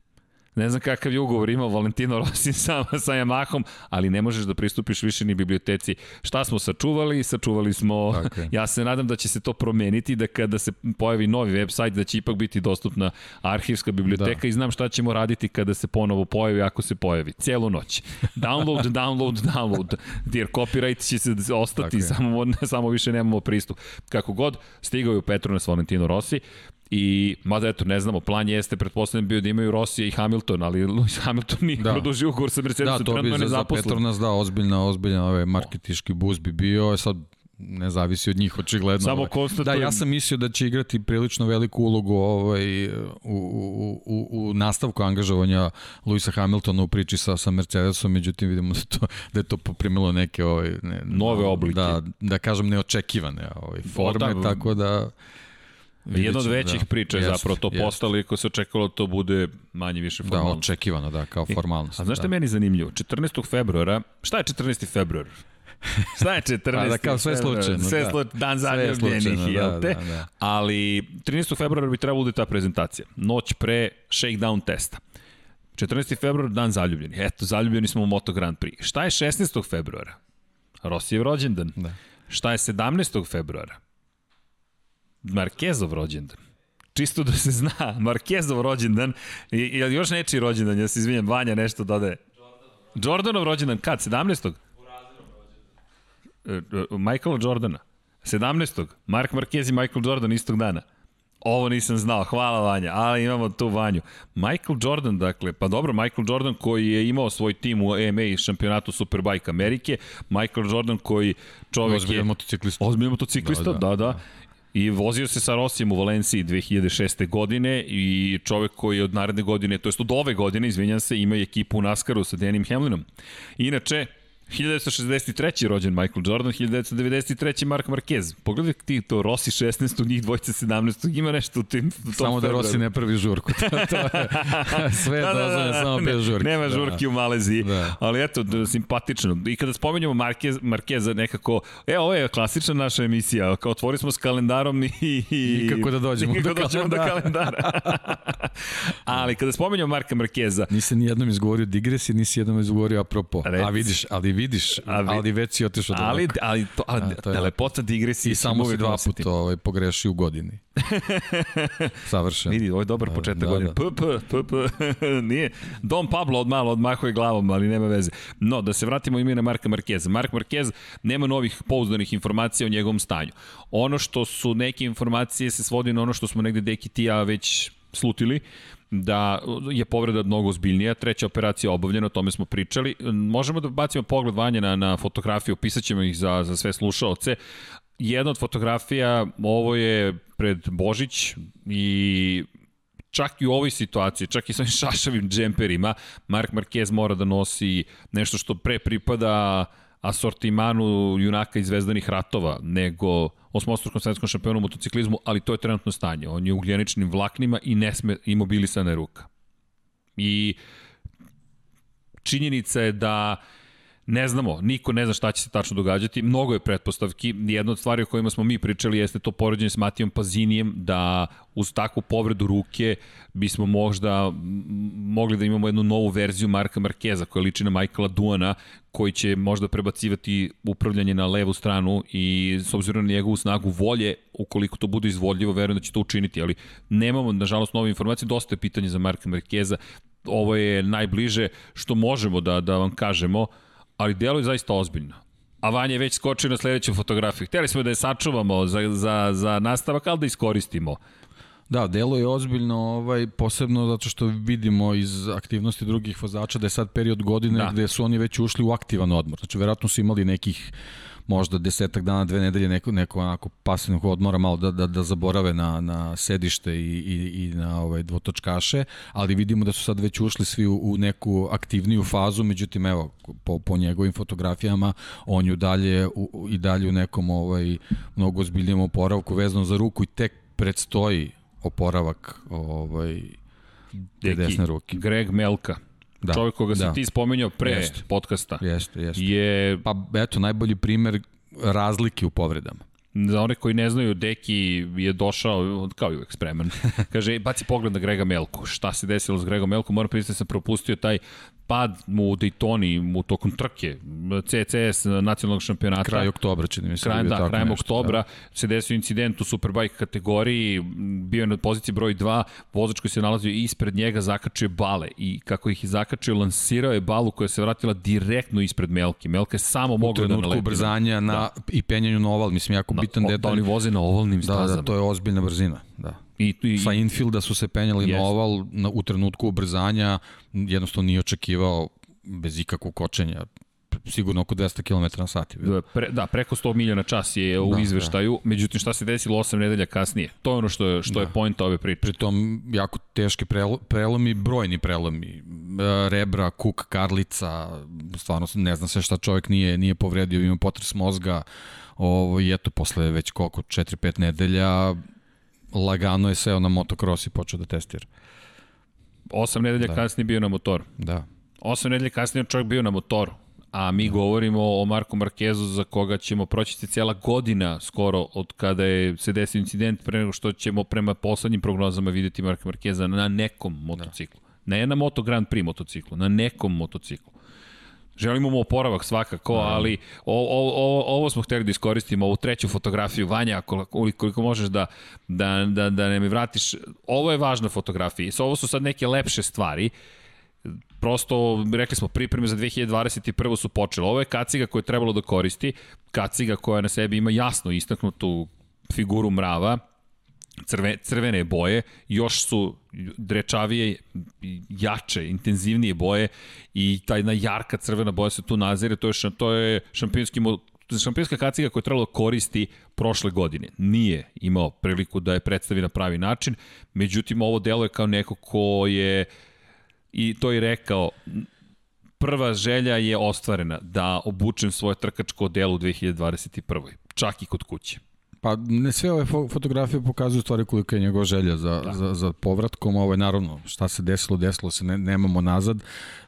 A: Ne znam kakav je ugovor imao Valentino Rossi [laughs] sa, sa Yamahom, ali ne možeš da pristupiš više ni biblioteci. Šta smo sačuvali? Sačuvali smo... Okay. Ja se nadam da će se to promeniti, da kada se pojavi novi website, da će ipak biti dostupna arhivska biblioteka da. i znam šta ćemo raditi kada se ponovo pojavi, ako se pojavi. Celu noć. [laughs] Download, download, download. Jer copyright će se ostati, okay. samo, samo više nemamo pristup. Kako god, stigao je u Petronas Valentino Rossi, I, mada eto, ne znamo, plan jeste, pretpostavljam bio da imaju Rosija i Hamilton, ali Lewis Hamilton nije da. produžio ugovor sa Mercedesom,
B: da, to bi za, za Petronas da, ozbiljna, ozbiljna ovaj marketiški bus bi bio, sad ne zavisi od njih očigledno.
A: Samo konstatujem.
B: Da, ja sam mislio da će igrati prilično veliku ulogu ovaj, u, u, u, u nastavku angažovanja Luisa Hamiltona u priči sa, sa Mercedesom, međutim vidimo da, to, da je to poprimilo neke ovaj, ne,
A: nove oblike.
B: Da, da kažem neočekivane ovaj, forme, o, da, tako da
A: Jedna od većih da, priča je zapravo to jest. postalo i ko se očekalo da to bude manje više
B: formalno. Da, očekivano, da, kao formalnost.
A: A znaš
B: što
A: da. je meni zanimljivo? 14. februara, šta je 14. februar? Šta je [laughs] 14.
B: Pa da, kao sve slučajno.
A: Sve da. slučajno, dan zaljubljenih, jel da, te? Da, da. Ali 13. februara bi trebalo da ta prezentacija. Noć pre shakedown testa. 14. februar, dan zaljubljenih. Eto, zaljubljeni smo u Moto Grand Prix. Šta je 16. februara? Rosijev rođendan. Da. Šta je 17. februara? Markezov rođendan. Čisto da se zna, [laughs] Markezov rođendan, i, i još nečiji rođendan, ja se izvinjam, Vanja nešto dodaje. Jordanov rođendan, kad, 17. E, e, Michaela Jordana. 17. Mark Marquez i Michael Jordan istog dana. Ovo nisam znao, hvala Vanja, ali imamo tu Vanju. Michael Jordan, dakle, pa dobro, Michael Jordan koji je imao svoj tim u EMA i šampionatu Superbike Amerike, Michael Jordan koji čovek
B: ozbiljan je... motociklista.
A: Ozbiljan motociklista, da, da. da. da. I vozio se sa Rosijem u Valenciji 2006. godine i čovek koji od naredne godine, to jest od ove godine, izvinjam se, ima ekipu u NASCAR-u sa Denim Hamlinom. Inače, 1963. rođen Michael Jordan, 1993. Mark Marquez. Pogledaj ti to, Rossi 16. njih dvojce 17. Ima nešto u tim...
B: U samo da Rossi ne pravi žurku. [laughs] to, to je, sve da, da, da, da, samo bez žurke.
A: Nema da. žurke da. u Maleziji. Da. Ali eto, da, simpatično. I kada spomenjamo Marquez, Marqueza nekako, e, ovo je klasična naša emisija. Kao otvori smo s kalendarom i...
B: I, I kako da dođemo,
A: do, da dođemo kalendara. do kalendara. [laughs] ali kada spomenjamo Marka Markeza...
B: Nisi ni jednom izgovorio digresi, nisi jednom izgovorio apropo. Reci. A vidiš, ali vidiš, ali, ali već si otišao
A: do Ali, ali, to, ali, A, to je lepota digresije.
B: I samo si dva puta ovaj, pogreši u godini. [laughs] Savršeno.
A: Vidi, ovo je dobar da, početak da, godine. Da. P, p, p, p. [laughs] Nije. Dom Pablo od malo odmahuje glavom, ali nema veze. No, da se vratimo ime na Marka Markeza. Mark Marquez nema novih pouzdanih informacija o njegovom stanju. Ono što su neke informacije se svodi na ono što smo negde Deki ti ja već slutili, da je povreda mnogo ozbiljnija, treća operacija obavljena, o tome smo pričali. Možemo da bacimo pogled vanje na, na fotografiju, opisat ćemo ih za, za sve slušalce. Jedna od fotografija, ovo je pred Božić i čak i u ovoj situaciji, čak i sa ovim [laughs] šašavim džemperima, Mark Marquez mora da nosi nešto što pre pripada asortimanu junaka iz zvezdanih ratova, nego osmostrukom svetskom šampionu u motociklizmu, ali to je trenutno stanje. On je ugljeničnim vlaknima i ne sme imobilisana ruka. I činjenica je da ne znamo, niko ne zna šta će se tačno događati, mnogo je pretpostavki, jedna od stvari o kojima smo mi pričali jeste to poređenje s Matijom Pazinijem, da uz takvu povredu ruke bismo možda mogli da imamo jednu novu verziju Marka Markeza koja liči na Michaela Duana koji će možda prebacivati upravljanje na levu stranu i s obzirom na njegovu snagu volje, ukoliko to bude izvodljivo, verujem da će to učiniti, ali nemamo, nažalost, nove informacije, dosta je pitanje za Marka Markeza, ovo je najbliže što možemo da, da vam kažemo, ali delo je zaista ozbiljno. A Vanja je već skočio na sledeću fotografiju. Hteli smo da je sačuvamo za, za, za nastavak, ali da iskoristimo.
B: Da, delo je ozbiljno, ovaj, posebno zato što vidimo iz aktivnosti drugih vozača da je sad period godine da. gde su oni već ušli u aktivan odmor. Znači, verovatno su imali nekih možda desetak dana, dve nedelje neko, neko onako pasivnog odmora malo da, da, da zaborave na, na sedište i, i, i na ovaj, dvotočkaše, ali vidimo da su sad već ušli svi u, u neku aktivniju fazu, međutim evo, po, po njegovim fotografijama on je dalje, u, i dalje u nekom ovaj, mnogo ozbiljnijem oporavku vezano za ruku i tek predstoji oporavak ovaj, te desne ruke.
A: Greg Melka, Da. Čovjek koga da. si ti spomenuo pre jest. podcasta.
B: Jeste, jeste.
A: Je...
B: Pa eto, najbolji primer razlike u povredama.
A: Za one koji ne znaju, Deki je došao, kao i uvek spreman, [laughs] kaže, baci pogled na Grega Melku. Šta se desilo s Gregom Melkom? Moram priznati da sam propustio taj pad mu u Daytoni, mu tokom trke, CCS nacionalnog šampionata.
B: Kraj oktobra, čini mi se.
A: Kraj, da, da krajem nešto, oktobra da. se desio incident u Superbike kategoriji, bio je na poziciji broj 2, vozač koji se nalazio ispred njega zakačio bale i kako ih je zakačio, lansirao je balu koja se vratila direktno ispred Melke. Melke je samo mogla da naleti.
B: U ubrzanja na, da. i penjanju na oval, mislim, jako da, bitan detalj.
A: Da oni voze na ovalnim stazama.
B: Da, da, to je ozbiljna brzina, da. I, i, Sa infielda su se penjali jest. na oval na, u trenutku ubrzanja, jednostavno nije očekivao bez ikakvog kočenja sigurno oko 200 km na sat.
A: Da, pre, da, preko 100 milija na čas je u da, izveštaju, da. međutim šta se desilo 8 nedelja kasnije? To je ono što je, što da. je point ove priče.
B: Pritom jako teški prelomi, brojni prelomi, e, rebra, kuk, karlica, stvarno ne znam sve šta čovjek nije, nije povredio, ima potres mozga, ovo, i eto, posle već koliko, 4-5 nedelja, lagano je seo na motocross i počeo da testira.
A: Osam nedelja da. kasnije bio na motoru.
B: Da.
A: Osam nedelja kasnije čovjek bio na motoru. A mi da. govorimo o Marku Markezu za koga ćemo proći se cijela godina skoro od kada je se desio incident pre nego što ćemo prema poslednjim prognozama videti Marka Markeza na nekom motociklu. Da. Ne na Moto Grand Prix motociklu, na nekom motociklu. Želimo mu oporavak svakako, da. ali o, o, o, ovo smo hteli da iskoristimo, ovu treću fotografiju. Vanja, ako, koliko možeš da, da, da, da ne mi vratiš, ovo je važna fotografija. Ovo su sad neke lepše stvari prosto, rekli smo, pripreme za 2021. su počele. Ovo je kaciga koju je trebalo da koristi, kaciga koja na sebi ima jasno istaknutu figuru mrava, crve, crvene boje, još su drečavije, jače, intenzivnije boje i ta jedna jarka crvena boja se tu nazire, to je, to je šampionski šampionska kaciga koja je trebalo da koristi prošle godine. Nije imao priliku da je predstavi na pravi način, međutim ovo delo je kao neko ko je i to i rekao, prva želja je ostvarena da obučem svoje trkačko delo u 2021. Čak i kod kuće.
B: Pa ne sve ove fotografije pokazuju stvari koliko je njegova želja za, da. za, za povratkom. Ovo je naravno šta se desilo, desilo se, ne, nemamo nazad.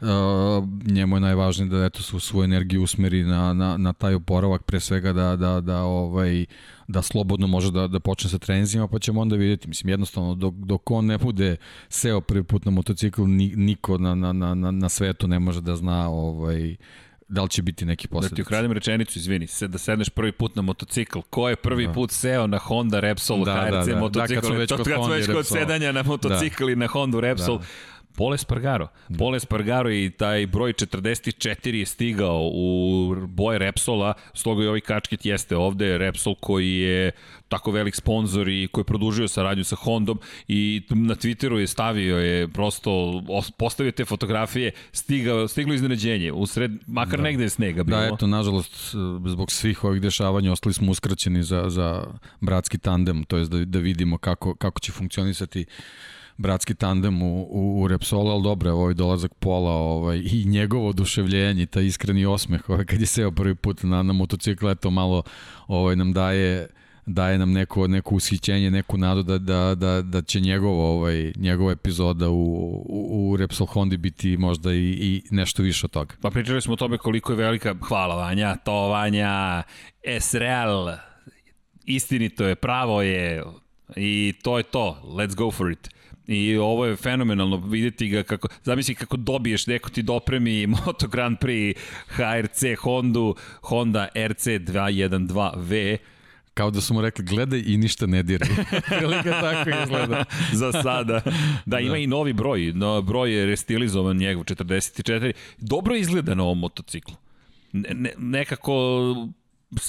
B: Uh, njemu je najvažnije da eto su svoju energiju usmeri na, na, na taj oporavak, pre svega da, da, da ovaj da slobodno može da, da počne sa treninzima, pa ćemo onda vidjeti. Mislim, jednostavno, dok, dok on ne bude seo prvi put na motocikl, niko na, na, na, na svetu ne može da zna ovaj, da li će biti neki posledice.
A: Da ti ukradem rečenicu, izvini, se, da sedneš prvi put na motocikl. Ko je prvi da. put seo na Honda Repsol da, HRC da, da. motocikl? Da, kad smo već kod, kad već kod sedanja na motocikl da. i na Honda Repsol. Da. Pole Spargaro. Da. Pole Spargaro i taj broj 44 je stigao u boje Repsola, stoga i ovaj kačkit jeste ovde. Repsol koji je tako velik sponsor i koji je produžio saradnju sa Hondom i na Twitteru je stavio je prosto postavio te fotografije stigao, stiglo iznenađenje u sred, makar da. negde je snega bilo.
B: Da, eto, nažalost, zbog svih ovih dešavanja ostali smo uskraćeni za, za bratski tandem, to je da, da vidimo kako, kako će funkcionisati bratski tandem u, u, u Repsol, ali dobro, ovaj dolazak Pola ovaj, i njegovo oduševljenje, taj iskreni osmeh ovaj, kad je seo prvi put na, na motocikl, eto malo ovaj, nam daje daje nam neko, neko ushićenje, neku nadu da, da, da, da će njegovo, ovaj, njegova epizoda u, u, u Repsol Hondi biti možda i, i nešto više od toga.
A: Pa pričali smo o tome koliko je velika, hvala Vanja, to Vanja, Esreal, istinito je, pravo je i to je to, let's go for it. I ovo je fenomenalno videti ga kako, zamisli kako dobiješ, neko ti dopremi [laughs] Moto Grand Prix HRC Honda, Honda RC 212V,
B: Kao da su mu rekli, gledaj i ništa ne diraj. [laughs] [laughs] Prilika tako izgleda.
A: Za sada. Da, ima da. i novi broj. No, broj je restilizovan njegov, 44. Dobro izgleda na ovom motociklu. Ne, ne, nekako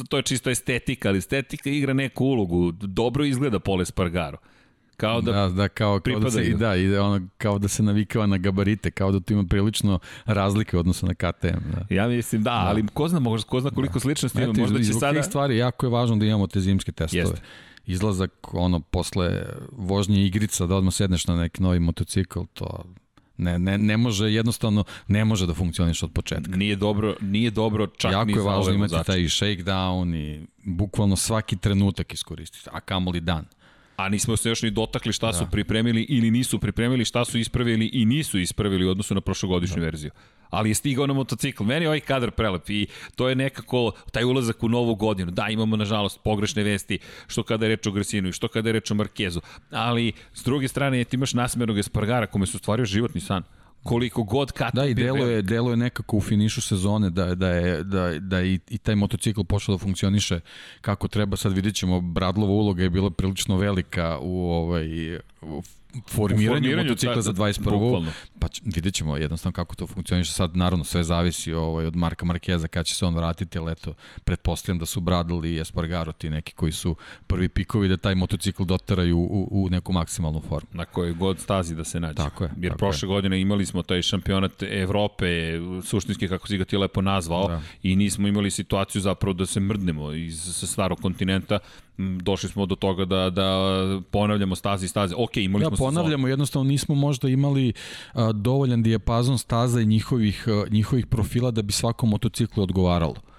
A: to je čisto estetika, ali estetika igra neku ulogu. Dobro izgleda Pole Spargaro.
B: Kao da, da, da kao, kao da se, i da, i ono, kao da se navikava na gabarite, kao da tu ima prilično razlike u odnosu na KTM. Da.
A: Ja mislim da, da. ali ko zna, možda, ko zna koliko da. sličnosti ima, možda će sada...
B: stvari jako je važno da imamo te zimske testove. Jeste izlazak ono posle vožnje igrica da odmah sedneš na neki novi motocikl to ne, ne, ne može jednostavno ne može da funkcioniš od početka.
A: Nije dobro, nije dobro čak
B: jako
A: ni
B: je važno imati taj shakedown i bukvalno svaki trenutak iskoristiti, a kamoli dan
A: a nismo se još ni dotakli šta da. su pripremili ili nisu pripremili, šta su ispravili i nisu ispravili u odnosu na prošlogodišnju da. verziju. Ali je stigao na motocikl. Meni je ovaj kadar prelep i to je nekako taj ulazak u novu godinu. Da, imamo nažalost pogrešne vesti što kada je reč o Gresinu i što kada je reč o Markezu. Ali s druge strane ti imaš nasmernog Espargara kome se ostvario životni san koliko god kad
B: da i delo je delo je nekako u finišu sezone da da je da da i, i taj motocikl počeo da funkcioniše kako treba. Sad videćemo Bradlova uloga je bila prilično velika u ovaj u formiranju, formiranju motocikla da, za 21. Bukvalno. Pa vidjet ćemo jednostavno kako to funkcioniše. Sad naravno sve zavisi ovaj, od Marka Markeza kada će se on vratiti, ali eto, pretpostavljam da su Bradl i Espargaro ti neki koji su prvi pikovi da taj motocikl doteraju u, u neku maksimalnu formu.
A: Na kojoj god stazi da se nađe.
B: Tako je.
A: Jer
B: tako
A: prošle je. godine imali smo taj šampionat Evrope, suštinski kako si ga ti lepo nazvao, da. i nismo imali situaciju zapravo da se mrdnemo iz sa starog kontinenta došli smo do toga da, da ponavljamo staze i staze. Ok, imali ja, smo
B: ponavljamo, sezonu. jednostavno nismo možda imali a, dovoljan dijapazon staza i njihovih, a, njihovih profila da bi svakom motociklu odgovaralo.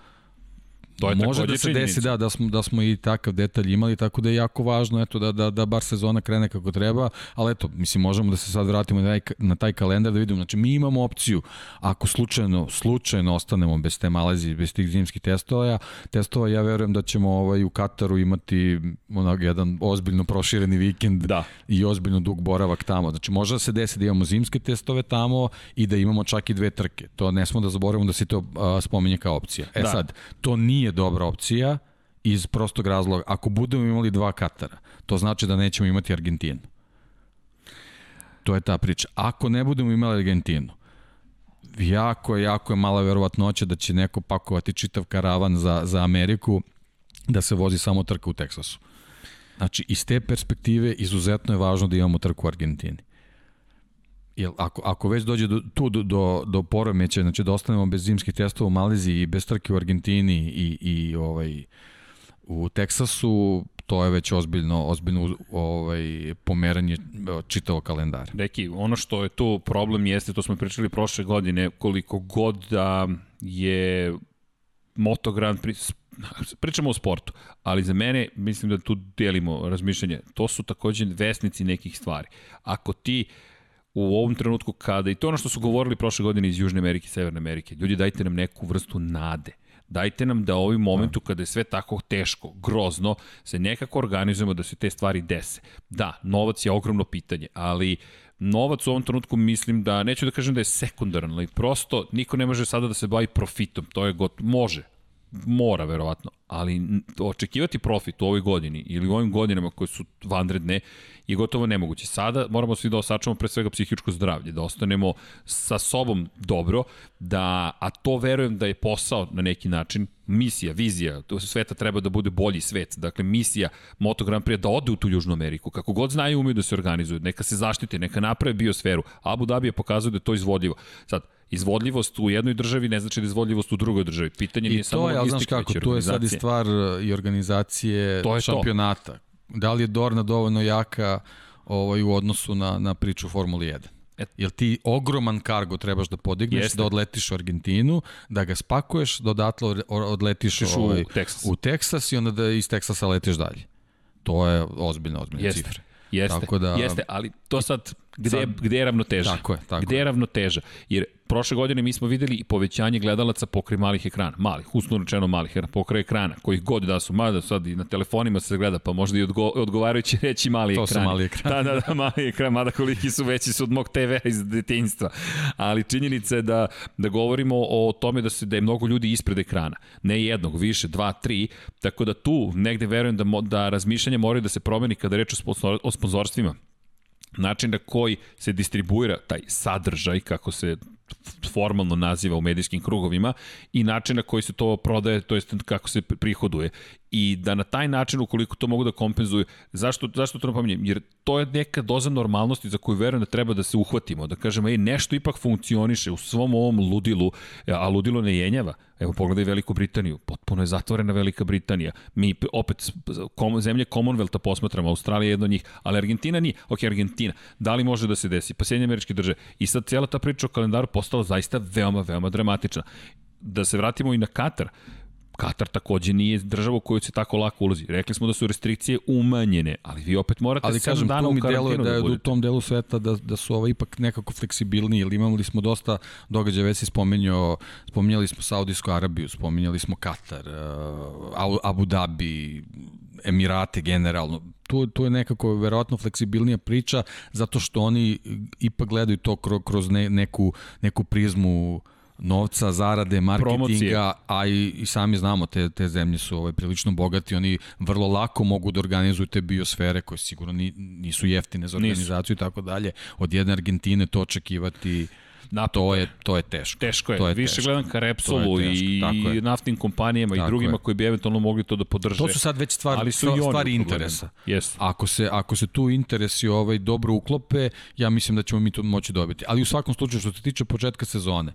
B: To je Može da se činjenica. desi da, da, smo, da smo i takav detalj imali, tako da je jako važno eto, da, da, da bar sezona krene kako treba, ali eto, mislim, možemo da se sad vratimo na taj, na taj kalendar da vidimo. Znači, mi imamo opciju, ako slučajno, slučajno ostanemo bez te Malezije, bez tih zimskih testova, testova ja verujem da ćemo ovaj, u Kataru imati onog, jedan ozbiljno prošireni vikend
A: da.
B: i ozbiljno dug boravak tamo. Znači, može da se desi da imamo zimske testove tamo i da imamo čak i dve trke. To ne smo da zaboravimo da se to a, spominje kao opcija. E da. sad, to nije dobra opcija iz prostog razloga. Ako budemo imali dva Katara, to znači da nećemo imati Argentinu. To je ta priča. Ako ne budemo imali Argentinu, jako, jako je mala verovatnoća da će neko pakovati čitav karavan za, za Ameriku da se vozi samo trka u Teksasu. Znači, iz te perspektive izuzetno je važno da imamo trku u Argentini Jel, ako, ako već dođe do, tu do, do, do poremeća, znači da ostanemo bez zimskih testova u Maleziji i bez trke u Argentini i, i ovaj, u Teksasu, to je već ozbiljno, ozbiljno ovaj, pomeranje čitavo kalendara.
A: Deki, ono što je tu problem jeste, to smo pričali prošle godine, koliko god da je Moto Grand Prix, pričamo o sportu, ali za mene mislim da tu delimo razmišljanje. To su takođe vesnici nekih stvari. Ako ti u ovom trenutku kada, i to ono što su govorili prošle godine iz Južne Amerike i Severne Amerike, ljudi dajte nam neku vrstu nade. Dajte nam da u ovim momentu kada je sve tako teško, grozno, se nekako organizujemo da se te stvari dese. Da, novac je ogromno pitanje, ali novac u ovom trenutku mislim da, neću da kažem da je sekundaran, ali prosto niko ne može sada da se bavi profitom, to je got, može, mora verovatno, ali očekivati profit u ovoj godini ili u ovim godinama koje su vanredne je gotovo nemoguće. Sada moramo svi da osačamo pre svega psihičko zdravlje, da ostanemo sa sobom dobro, da, a to verujem da je posao na neki način, misija, vizija, to sveta treba da bude bolji svet. Dakle, misija Moto Grand Prix da ode u tu Južnu Ameriku. Kako god znaju, umeju da se organizuju, neka se zaštite, neka naprave biosferu. Abu Dhabi je pokazao da je to izvodljivo. Sad, izvodljivost u jednoj državi ne znači da je izvodljivost u drugoj državi. Pitanje I nije samo logistika,
B: znaš kako, to je sad i stvar e, i organizacije to je šampionata. To. Da li je Dorna dovoljno jaka ovaj, u odnosu na, na priču Formuli 1? Et. Jel ti ogroman kargo trebaš da podigneš, Jeste. da odletiš u Argentinu, da ga spakuješ, da odatle odletiš ovaj, u, Texas. u Teksas i onda da iz Teksasa letiš dalje. To je ozbiljna, ozbiljna
A: Jeste.
B: cifra.
A: Jeste, Tako da, jeste, ali to sad, gde, sad, gde je ravnoteža?
B: Tako je, tako
A: Gde je ravnoteža? Jer prošle godine mi smo videli i povećanje gledalaca pokraj malih ekrana, malih, usno rečeno malih ekrana, pokraj ekrana, kojih god da su, mada sad i na telefonima se gleda, pa možda i odgo, odgovarajući reći mali ekran.
B: To su mali ekran. [laughs]
A: Da, da, da, mali ekran, mada koliki su veći su od mog TV iz detinjstva. Ali činjenica je da, da govorimo o tome da se da je mnogo ljudi ispred ekrana. Ne jednog, više, dva, tri, tako da tu negde verujem da, da razmišljanje moraju da se promeni kada reč o, o sponzorstvima način na koji se distribuira taj sadržaj, kako se formalno naziva u medijskim krugovima i način na koji se to prodaje, to jest kako se prihoduje. I da na taj način, ukoliko to mogu da kompenzuju, zašto, zašto to napominjem? Jer to je neka doza normalnosti za koju verujem da treba da se uhvatimo, da kažemo, ej, nešto ipak funkcioniše u svom ovom ludilu, a ludilo ne jenjava. Evo, pogledaj Veliku Britaniju, potpuno je zatvorena Velika Britanija. Mi opet kom, zemlje Commonwealtha posmatramo, Australija je jedna od njih, ali Argentina nije. Ok, Argentina, da li može da se desi? Pa Sjedinje američke države. I sad cijela ta priča o kalendaru postala zaista veoma, veoma dramatična. Da se vratimo i na Katar. Katar takođe nije država u kojoj se tako lako ulazi. Rekli smo da su restrikcije umanjene, ali vi opet morate ali, 7 kažem, dana u karantinu
B: da,
A: da,
B: da u tom delu sveta da, da su ovo ipak nekako fleksibilniji, jer imali smo dosta događaja, već si spomenjao, spominjali smo Saudijsku Arabiju, spominjali smo Katar, uh, Abu Dhabi, Emirate generalno. Tu, tu je nekako verovatno fleksibilnija priča, zato što oni ipak gledaju to kroz, kroz ne, neku, neku prizmu uh, novca, zarade, marketinga, Promocije. a i, i sami znamo, te, te zemlje su ovaj, prilično bogati, oni vrlo lako mogu da organizuju te biosfere koje sigurno ni, nisu jeftine za organizaciju i tako dalje. Od jedne Argentine to očekivati Na to je to je teško.
A: Teško je.
B: To
A: je Više teško. gledam ka Repsolu i naftnim kompanijama Tako i drugima je. koji bi eventualno mogli to da podrže.
B: To su sad već stvar, Ali su stvari interesa.
A: Yes.
B: Ako se ako se tu interesi ovaj dobro uklope, ja mislim da ćemo mi to moći dobiti. Ali u svakom slučaju što se tiče početka sezone,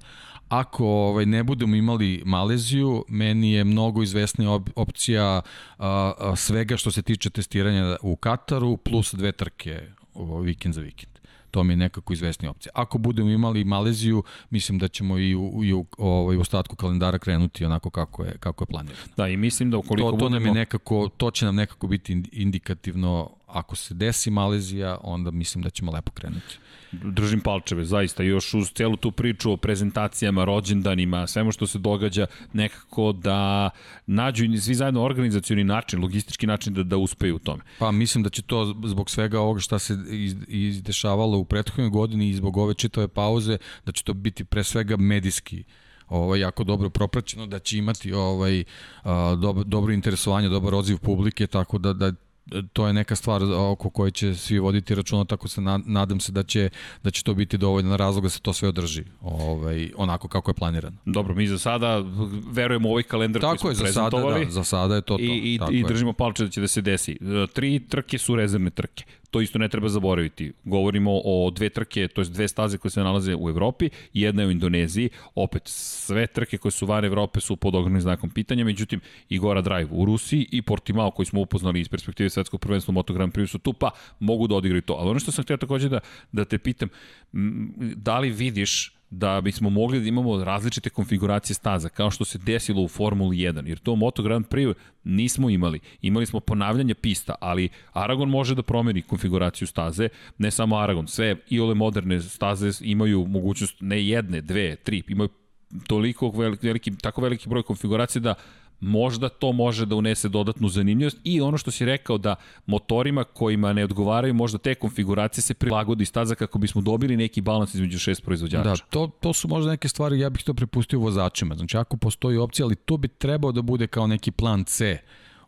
B: ako ovaj, ne budemo imali Maleziju, meni je mnogo izvesnija op opcija a, a, svega što se tiče testiranja u Kataru, plus dve trke o, vikend za vikend. To mi je nekako izvesnija opcija. Ako budemo imali Maleziju, mislim da ćemo i u, i u, ovaj, u ostatku kalendara krenuti onako kako je, kako je planirano.
A: Da, i mislim da ukoliko
B: to, to
A: budemo...
B: Nam je nekako, to će nam nekako biti indikativno, ako se desi Malezija, onda mislim da ćemo lepo krenuti
A: držim palčeve, zaista, još uz celu tu priču o prezentacijama, rođendanima, svemu što se događa, nekako da nađu svi zajedno organizacioni način, logistički način da, da uspeju u tome.
B: Pa mislim da će to zbog svega ovoga šta se izdešavalo u prethodnoj godini i zbog ove čitave pauze, da će to biti pre svega medijski ovaj jako dobro propraćeno da će imati ovaj a, dobro, dobro interesovanje, dobar odziv publike tako da da to je neka stvar oko koje će svi voditi računa, tako se na, nadam se da će, da će to biti dovoljno razlog da se to sve održi ovaj, onako kako je planirano.
A: Dobro, mi za sada verujemo u ovaj kalendar
B: tako koji smo je, za sada, da, za sada je to to.
A: I, i, i držimo palče da će da se desi. Tri trke su rezervne trke. To isto ne treba zaboraviti. Govorimo o dve trke, to je dve staze koje se nalaze u Evropi, jedna je u Indoneziji, opet sve trke koje su van Evrope su pod ogromnim znakom pitanja, međutim i Gora Drive u Rusiji i Portimao koji smo upoznali iz perspektive svetskog prvenstva Moto Grand Prix su tu, pa mogu da odigraju to. Ali ono što sam htio takođe da, da te pitam, da li vidiš da bismo mogli da imamo različite konfiguracije staza, kao što se desilo u Formuli 1, jer to Moto Grand Prix nismo imali. Imali smo ponavljanje pista, ali Aragon može da promeni konfiguraciju staze, ne samo Aragon, sve i ole moderne staze imaju mogućnost ne jedne, dve, tri, imaju toliko veliki, veliki, tako veliki broj konfiguracije da možda to može da unese dodatnu zanimljivost i ono što si rekao da motorima kojima ne odgovaraju možda te konfiguracije se prilagodi staza kako bismo dobili neki balans između šest proizvođača.
B: Da, to, to su možda neke stvari, ja bih to prepustio vozačima. Znači ako postoji opcija, ali to bi trebao da bude kao neki plan C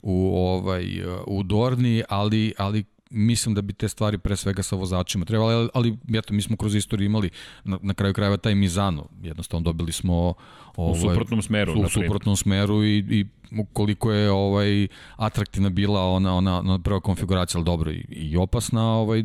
B: u ovaj u Dorni, ali ali mislim da bi te stvari pre svega sa vozačima trebali, ali, ali eto, mi smo kroz istoriju imali na, na kraju krajeva taj Mizano, jednostavno dobili smo
A: ovaj, u suprotnom smeru,
B: u, u suprotnom smeru i, i koliko je ovaj atraktivna bila ona ona, ona prva konfiguracija, al dobro i, i opasna, ovaj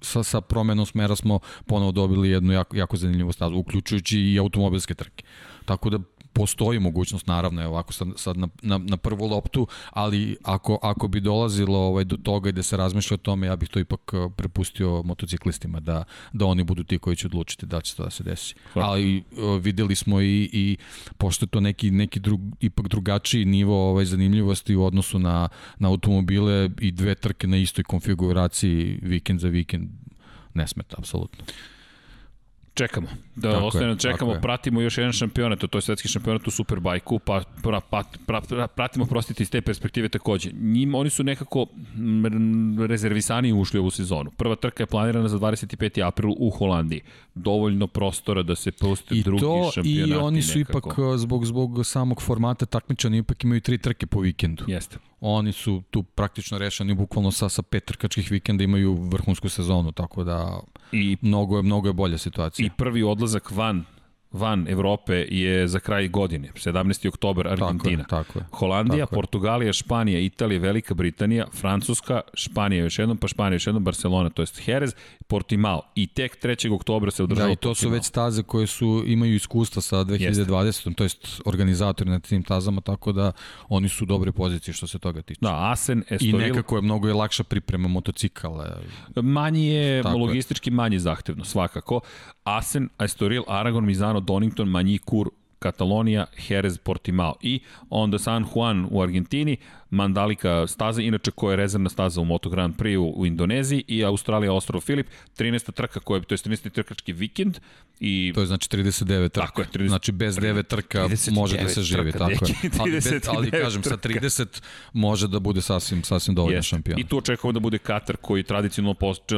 B: sa, sa promenom smera smo ponovo dobili jednu jako, jako zanimljivu stazu, uključujući i automobilske trke. Tako da postoji mogućnost naravno je ovako sad, sad na, na, na prvu loptu, ali ako, ako bi dolazilo ovaj, do toga i da se razmišlja o tome, ja bih to ipak eh, prepustio motociklistima da, da oni budu ti koji će odlučiti da će to da se desi. Hvala. Ali uh, videli smo i, i pošto je to neki, neki drug, ipak drugačiji nivo ovaj, zanimljivosti u odnosu na, na automobile i dve trke na istoj konfiguraciji vikend za vikend ne smeta, apsolutno
A: čekamo. Da tako ostane, je, čekamo, pratimo još jedan šampionat, to je svetski šampionat u Superbajku, pa pra, pra, pra, pra, pratimo prostiti iz te perspektive takođe. Njim, oni su nekako rezervisani ušli u ovu sezonu. Prva trka je planirana za 25. april u Holandiji. Dovoljno prostora da se puste I drugi to, šampionati.
B: I oni su nekako. ipak zbog, zbog samog formata takmičani ipak imaju tri trke po vikendu.
A: Jeste.
B: Oni su tu praktično rešeni bukvalno sa, sa pet trkačkih vikenda imaju vrhunsku sezonu, tako da I, mnogo, je, mnogo je bolja situacija.
A: I prvi odlazak van van Evrope je za kraj godine, 17. oktober Argentina.
B: Tako je, tako je.
A: Holandija,
B: tako
A: Portugalija, Španija, Italija, Velika Britanija, Francuska, Španija još jednom, pa Španija još jednom, Barcelona, to jest Jerez, Portimao. I tek 3. oktobra se održava
B: Da, i to Portimao. su već staze koje su imaju iskustva sa 2020. Jeste. to jest organizatori na tim tazama, tako da oni su u dobre pozicije što se toga tiče.
A: Da, Asen, Estoril.
B: I nekako je mnogo je lakša priprema motocikala.
A: Manji je, tako logistički je. manje zahtevno, svakako. Asen, Estoril, Aragon, Mizano, Donington, Manjikur, Katalonija, Jerez, Portimao i onda San Juan u Argentini, Mandalika staza, inače koja je rezervna staza u Moto Grand Prix u, u Indoneziji i Australija, Ostrovo Filip, 13. trka koja je, to je 13. trkački vikend i...
B: To je znači 39 trka. Tako je, 30, znači bez 9 trka može da se živi, trka, tako je. Ali, bez, ali kažem, trka. sa 30 može da bude sasvim, sasvim dovoljno šampion.
A: I tu očekujemo da bude Katar koji tradicionalno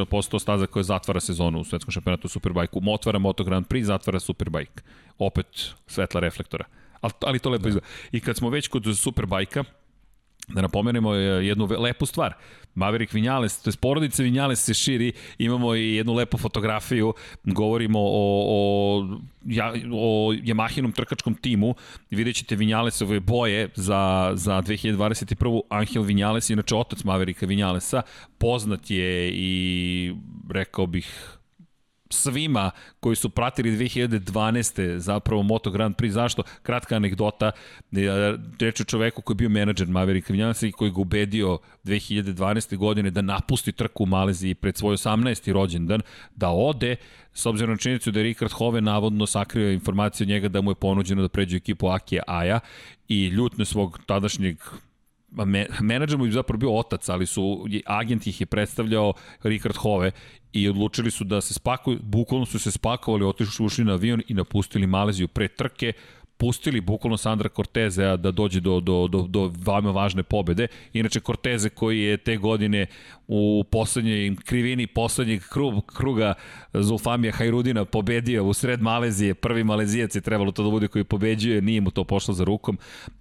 A: postao staza koja zatvara sezonu u svetskom šampionatu Superbike-u. Otvara Moto Grand Prix, zatvara Superbike. Opet svetla reflektora. Ali, ali to lepo da. izgleda. I kad smo već kod Superbajka, Da napomenemo jednu lepu stvar. Maverick Vinales, to je porodica Vinales se širi, imamo i jednu lepu fotografiju, govorimo o, o, ja, o Yamahinom trkačkom timu, vidjet ćete Vinjalesove boje za, za 2021. Angel Vinales, inače otac Mavericka Vinjalesa, poznat je i rekao bih svima koji su pratili 2012. zapravo Moto Grand Prix. Zašto? Kratka anegdota. E, reč o čoveku koji je bio menadžer Maverick Vinales i koji ga ubedio 2012. godine da napusti trku u Maleziji pred svoj 18. rođendan, da ode, s obzirom na činjenicu da je Richard Hove navodno sakrio informaciju od njega da mu je ponuđeno da pređe u ekipu Akije Aja i ljutne svog tadašnjeg menadžer mu je zapravo bio otac, ali su, agent ih je predstavljao Richard Hove i odlučili su da se spakuju, bukvalno su se spakovali, otišli ušli na avion i napustili Maleziju pre trke, pustili bukvalno Sandra Cortezea da dođe do, do, do, do vama važne pobede. Inače, Corteze koji je te godine u poslednjoj krivini poslednjeg krug, kruga Zulfamija Hajrudina pobedio u sred Malezije, prvi Malezijac je trebalo to da bude koji pobeđuje, nije mu to pošlo za rukom,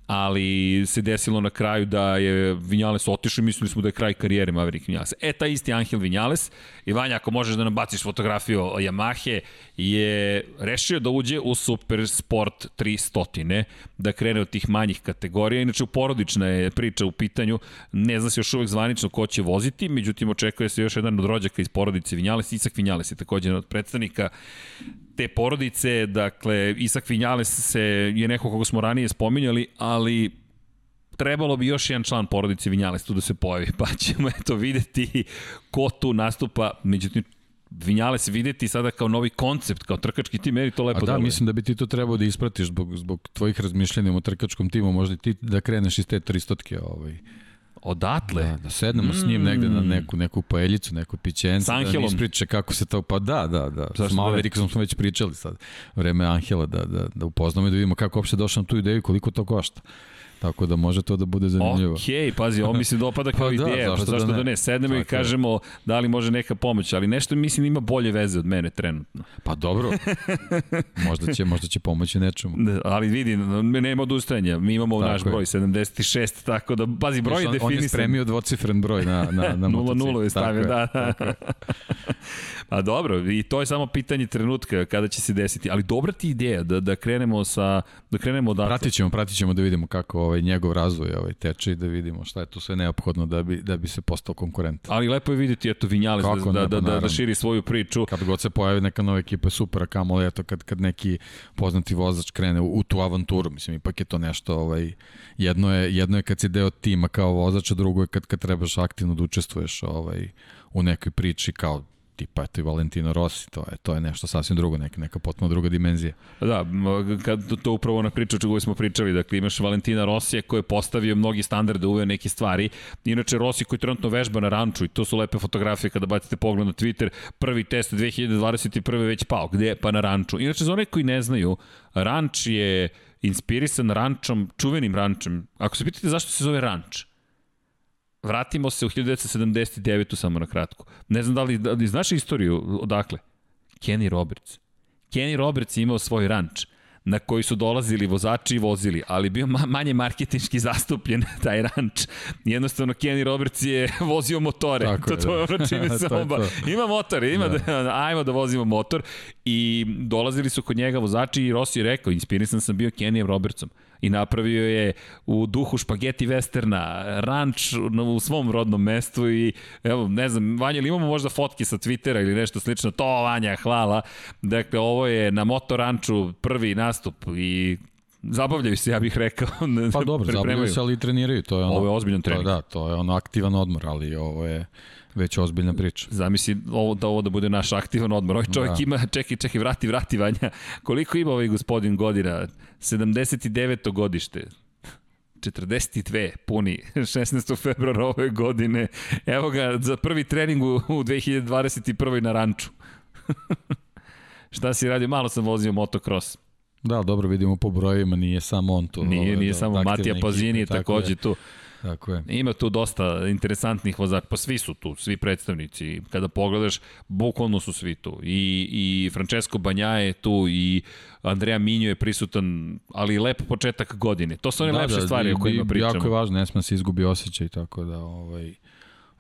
A: ali se desilo na kraju da je Vinjales otišao i mislili smo da je kraj karijere Maverick Vinjales. E, taj isti Angel Vinjales, i Vanja, ako možeš da nam baciš fotografiju Yamahe, je rešio da uđe u Super Sport 300, da krene od tih manjih kategorija. Inače, porodična je priča u pitanju, ne zna se još uvek zvanično ko će voziti, međutim, očekuje se još jedan od rođaka iz porodice Vinjales, Isak Vinjales je takođe jedan od predstavnika te porodice, dakle, Isak Vinjales se, je neko koga smo ranije spominjali, ali trebalo bi još jedan član porodice Vinjales tu da se pojavi, [laughs] pa ćemo eto videti ko tu nastupa, međutim Vinjales videti sada kao novi koncept, kao trkački tim, meni to lepo
B: A da, mislim da bi ti to trebao da ispratiš zbog, zbog tvojih razmišljanja o trkačkom timu, možda ti da kreneš iz te 300 ovaj.
A: Odatle?
B: Da, da sednemo mm. s njim negde na mm. neku, neku paeljicu, neku pićencu,
A: S Angelom. da
B: ispriče kako se to, pa da, da, da. Zašto S Maverickom smo već pričali sad, vreme Angela, da, da, da upoznamo i da vidimo kako uopšte došao na tu ideju i koliko to košta. Tako da može to da bude zanimljivo.
A: Ok, pazi, ovo mi se dopada [laughs] kao pa da, ideja, zašto, pa zašto da ne? Da ne? Sednemo Tako i kažemo je. da li može neka pomoć, ali nešto mislim ima bolje veze od mene trenutno.
B: Pa dobro, [laughs] možda će, možda će pomoći nečemu.
A: Da, ali vidi, nema odustajanja, mi imamo tako naš je. broj 76, tako da, pazi, broj je definisan.
B: On je spremio dvocifren broj na, na, na [laughs]
A: 0-0 je stavio, da. da. Pa dobro, i to je samo pitanje trenutka kada će se desiti, ali dobra ti ideja da, da krenemo sa, da krenemo odatle.
B: Pratit ćemo, pratit ćemo da vidimo kako ovaj, njegov razvoj ovaj, teče i da vidimo šta je tu sve neophodno da bi, da bi se postao konkurent.
A: Ali lepo je videti, eto, Vinjales da, da, da, da, da širi svoju priču.
B: Kad god se pojavi neka nova ekipa, super, a kamoli, eto, kad, kad neki poznati vozač krene u, u tu avanturu, mislim, ipak je to nešto, ovaj, jedno je, jedno je kad si deo tima kao vozač, a drugo je kad, kad trebaš aktivno da učestvuješ ovaj, u nekoj priči kao tipa eto i Valentino Rossi, to je, to je nešto sasvim drugo, neka, neka potpuno druga dimenzija.
A: Da, kad to upravo na priču čega smo pričali, dakle imaš Valentina Rosija koji je postavio mnogi standarde, uveo neke stvari, inače Rossi koji trenutno vežba na ranču i to su lepe fotografije kada bacite pogled na Twitter, prvi test 2021. već pao, gde? Pa na ranču. Inače, za one koji ne znaju, ranč je inspirisan rančom, čuvenim rančem. Ako se pitate zašto se zove ranč, vratimo se u 1979. samo na kratko. Ne znam da li, da li znaš istoriju odakle? Kenny Roberts. Kenny Roberts je imao svoj ranč na koji su dolazili vozači i vozili, ali bio ma manje marketinški zastupljen [laughs] taj ranč. Jednostavno, Kenny Roberts je [laughs] vozio motore. Tako to, je, to je ono čime [laughs] se oba. Ima motor, ima da. da, ajmo da vozimo motor. I dolazili su kod njega vozači i Rossi je rekao, inspirisan sam bio Kenny Robertsom i napravio je u duhu špageti westerna, ranč u svom rodnom mestu i evo, ne znam, Vanja, ili imamo možda fotke sa Twittera ili nešto slično? To, Vanja, hvala. Dakle, ovo je na Moto Ranču prvi nastup i zabavljaju se, ja bih rekao. [laughs]
B: Pa dobro, zabavljaju se, ali i treniraju. To je ono,
A: ovo je ozbiljan trening.
B: To, da, to je ono aktivan odmor, ali ovo je već ozbiljna priča.
A: Zamisli ovo, da ovo da bude naš aktivan odmor. Ovaj čovjek da. ima, čekaj, čekaj, vrati, vrati, Vanja. Koliko ima ovaj gospodin godina? 79. godište. 42 puni 16. februara ove godine. Evo ga za prvi trening u 2021. na ranču. [laughs] Šta si radio? Malo sam vozio motocross.
B: Da, dobro, vidimo po brojima, nije samo on tu.
A: Nije, nije da, samo Matija Pazini je takođe tu.
B: Tako je.
A: Ima tu dosta interesantnih vozača, pa svi su tu, svi predstavnici. Kada pogledaš, bukvalno su svi tu. I, i Francesco Banja je tu i Andrea Minjo je prisutan, ali lep početak godine. To su one da, lepše da, stvari o kojima pričamo.
B: Jako je važno, ne smem se izgubi osjećaj, tako da ovaj,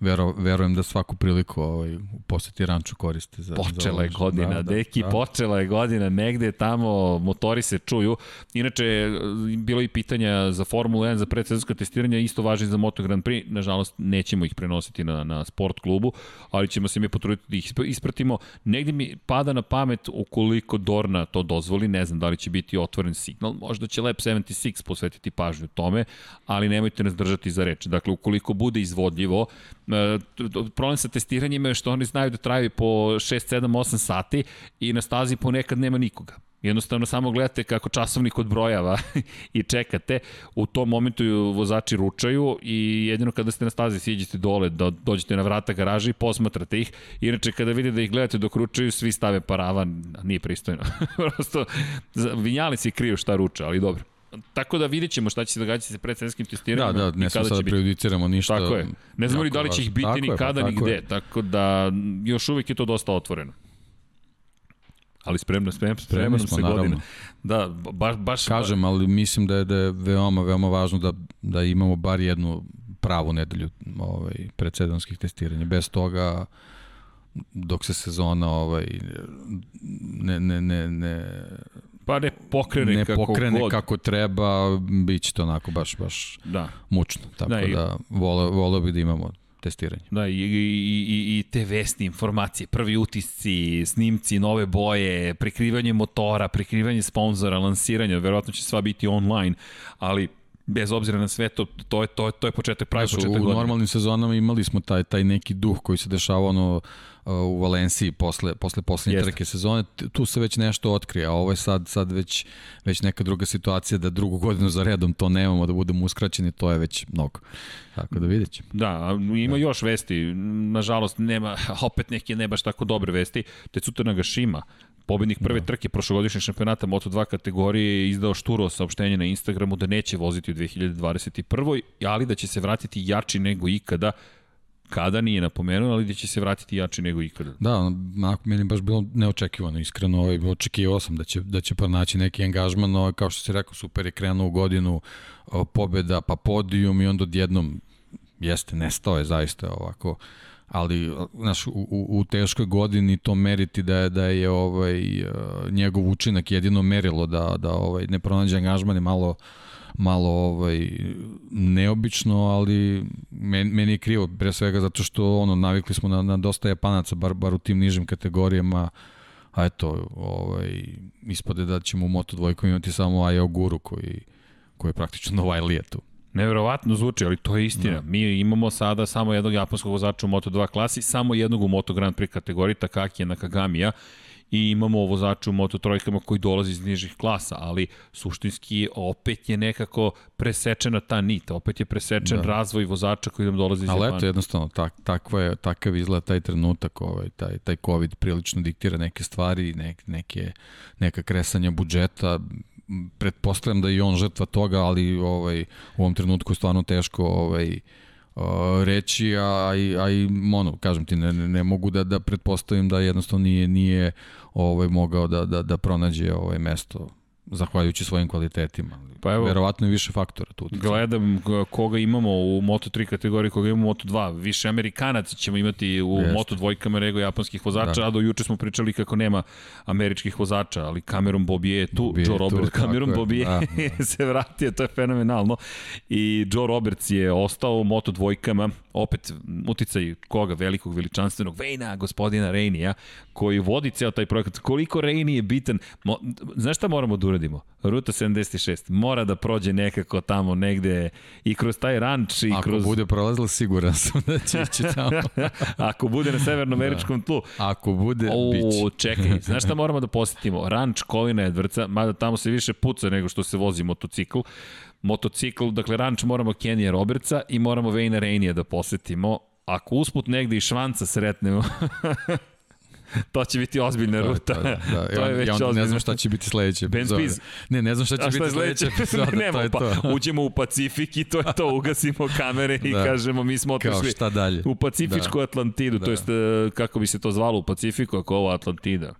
B: vero, verujem da svaku priliku ovaj, poseti ranču koriste. Za,
A: počela
B: za
A: je godina, da, da, deki, da. počela je godina, negde tamo motori se čuju. Inače, bilo i pitanja za Formulu 1, za predsezonska testiranja, isto važi za Moto Grand Prix, nažalost nećemo ih prenositi na, na sport klubu, ali ćemo se mi potruditi da ih ispratimo. Negde mi pada na pamet ukoliko Dorna to dozvoli, ne znam da li će biti otvoren signal, možda će Lab 76 posvetiti pažnju tome, ali nemojte nas držati za reč. Dakle, ukoliko bude izvodljivo, problem sa testiranjima je što oni znaju da traju po 6, 7, 8 sati i na stazi ponekad nema nikoga. Jednostavno samo gledate kako časovnik odbrojava [laughs] i čekate. U tom momentu vozači ručaju i jedino kada ste na stazi siđete dole, da dođete na vrata garaže i posmatrate ih. Inače kada vidite da ih gledate dok ručaju, svi stave paravan, nije pristojno. [laughs] Prosto vinjali se kriju šta ruča, ali dobro. Tako da vidjet ćemo šta će se događati sa predsjedenskim testiranjima.
B: Da, da, ne smo sada prejudiciramo ništa.
A: Tako je. Ne znamo ni da li će ih biti, ni pa kada, ni gde. Tako da još uvijek je to dosta otvoreno. ali spremno, spremno, spremno
B: smo,
A: se
B: naravno.
A: godine. Da, baš, baš...
B: Kažem, ali mislim da je, da je veoma, veoma važno da, da imamo bar jednu pravu nedelju ovaj, predsezonskih testiranja. Bez toga, dok se sezona ovaj, ne, ne, ne, ne,
A: pa ne pokrene
B: ne
A: kako
B: pokrene
A: god.
B: kako treba, bit će to onako baš, baš
A: Da.
B: mučno. Tako
A: Da,
B: da,
A: i-
B: da voleo, voleo bi da imamo testiranje.
A: Da, i, i, i, i te vesti, informacije, prvi utisci, snimci, nove boje, prikrivanje motora, prikrivanje sponzora, lansiranje, verovatno će sva biti online, ali bez obzira na sve to, to je, to je, to je početak, pravi
B: Znaš,
A: početak
B: u
A: godine.
B: normalnim sezonama imali smo taj taj neki duh koji se dešava ono uh, u Valenciji posle posle poslednje
A: Jeste.
B: trke sezone tu se već nešto otkrije a ovo je sad sad već već neka druga situacija da drugu godinu za redom to nemamo da budemo uskraćeni to je već mnogo tako da videćemo
A: Da, ima još vesti. Nažalost, nema, [laughs] opet neke ne baš tako dobre vesti. Tetsuta Nagashima, pobednik prve trke prošlogodišnjeg šampionata Moto2 kategorije je izdao šturo saopštenje na Instagramu da neće voziti u 2021. ali da će se vratiti jači nego ikada. Kada nije napomenuo, ali da će se vratiti jači nego ikada.
B: Da, onako meni baš bilo neočekivano, iskreno, ovaj, očekivao sam da će, da će pronaći neki angažman, no, kao što si rekao, super je krenuo u godinu, o, pobeda, pa podijum i onda odjednom, jeste, nestao je zaista ovako, ali znaš, u, u, teškoj godini to meriti da je, da je ovaj, njegov učinak jedino merilo da, da ovaj, ne pronađe angažman je malo malo ovaj neobično, ali meni, meni je krivo pre svega zato što ono navikli smo na, na dosta Japanaca bar bar u tim nižim kategorijama. A eto, ovaj ispade da ćemo u Moto dvojkom imati samo Aja Guru koji koji je praktično Novajlija tu.
A: Neverovatno zvuči, ali to je istina.
B: Da.
A: Mi imamo sada samo jednog japanskog vozača u Moto2 klasi, samo jednog u Moto Grand Prix kategoriji Takaki Nakagamija i imamo vozača u Moto trojkama koji dolazi iz nižih klasa, ali suštinski opet je nekako presečena ta nit, opet je presečen da. Razvoj vozača koji nam dolazi iz
B: Ali
A: Japana.
B: eto, jednostavno, tak, takva je, takav izgleda taj trenutak, ovaj, taj, taj COVID prilično diktira neke stvari, nek, neke, neka kresanja budžeta, pretpostavljam da je on žrtva toga, ali ovaj, u ovom trenutku je stvarno teško ovaj, reći, a, a i ono, kažem ti, ne, ne mogu da, da pretpostavim da jednostavno nije, nije ovaj, mogao da, da, da pronađe ovaj mesto zahvaljujući svojim kvalitetima.
A: Pa evo-
B: Verovatno je više faktora tu.
A: Gledam koga imamo u Moto3 kategoriji, koga imamo u Moto2. Više Amerikanaca ćemo imati u
B: Jeste.
A: Moto dvojkama nego japanskih vozača,
B: Da.
A: a do juče smo pričali kako nema američkih vozača, ali Cameron Bobije je tu,
B: Bobije
A: Joe
B: je tu,
A: Robert,
B: tako
A: Cameron
B: je,
A: Bobije [laughs]
B: da,
A: se vratio, to je fenomenalno. I Joe Roberts je ostao u Moto dvojkama, opet uticaj koga, velikog, veličanstvenog, Vejna, gospodina Rejnija, koji vodi ceo taj projekat. Koliko Rejni je bitan, Mo, znaš šta moramo da uradimo? Ruta 76 mora da prođe nekako tamo negde i kroz taj ranč i
B: Ako
A: kroz...
B: bude prolazila, siguran sam da će ići tamo. [laughs]
A: Ako bude na severnoameričkom tlu.
B: Ako bude,
A: O,
B: biće.
A: čekaj, [laughs] znaš šta moramo da posetimo? Ranč Colina Edwardsa, mada tamo se više puca nego što se vozi motocikl. Motocikl, dakle ranč moramo Kenija Robertsa i moramo Vejna Rejnija da posetimo. Ako usput negde i Švanca sretnemo, [laughs] [laughs] to će biti ozbiljna ruta.
B: Da, da, da. [laughs]
A: to je
B: ja,
A: već
B: ja onda ne znam šta će biti sledeće
A: Ben. Spies.
B: Ne, ne znam šta će
A: šta
B: biti
A: sledeće? Nemo, [laughs]
B: to je
A: pa
B: to.
A: uđemo u Pacifik i to je to, ugasimo kamere i
B: Da.
A: kažemo mi smo
B: Kao
A: otišli
B: šta dalje?
A: u Pacifičku Atlantidu,
B: Da.
A: to jest kako bi se to zvalo u Pacifiku ako ovo Atlantida.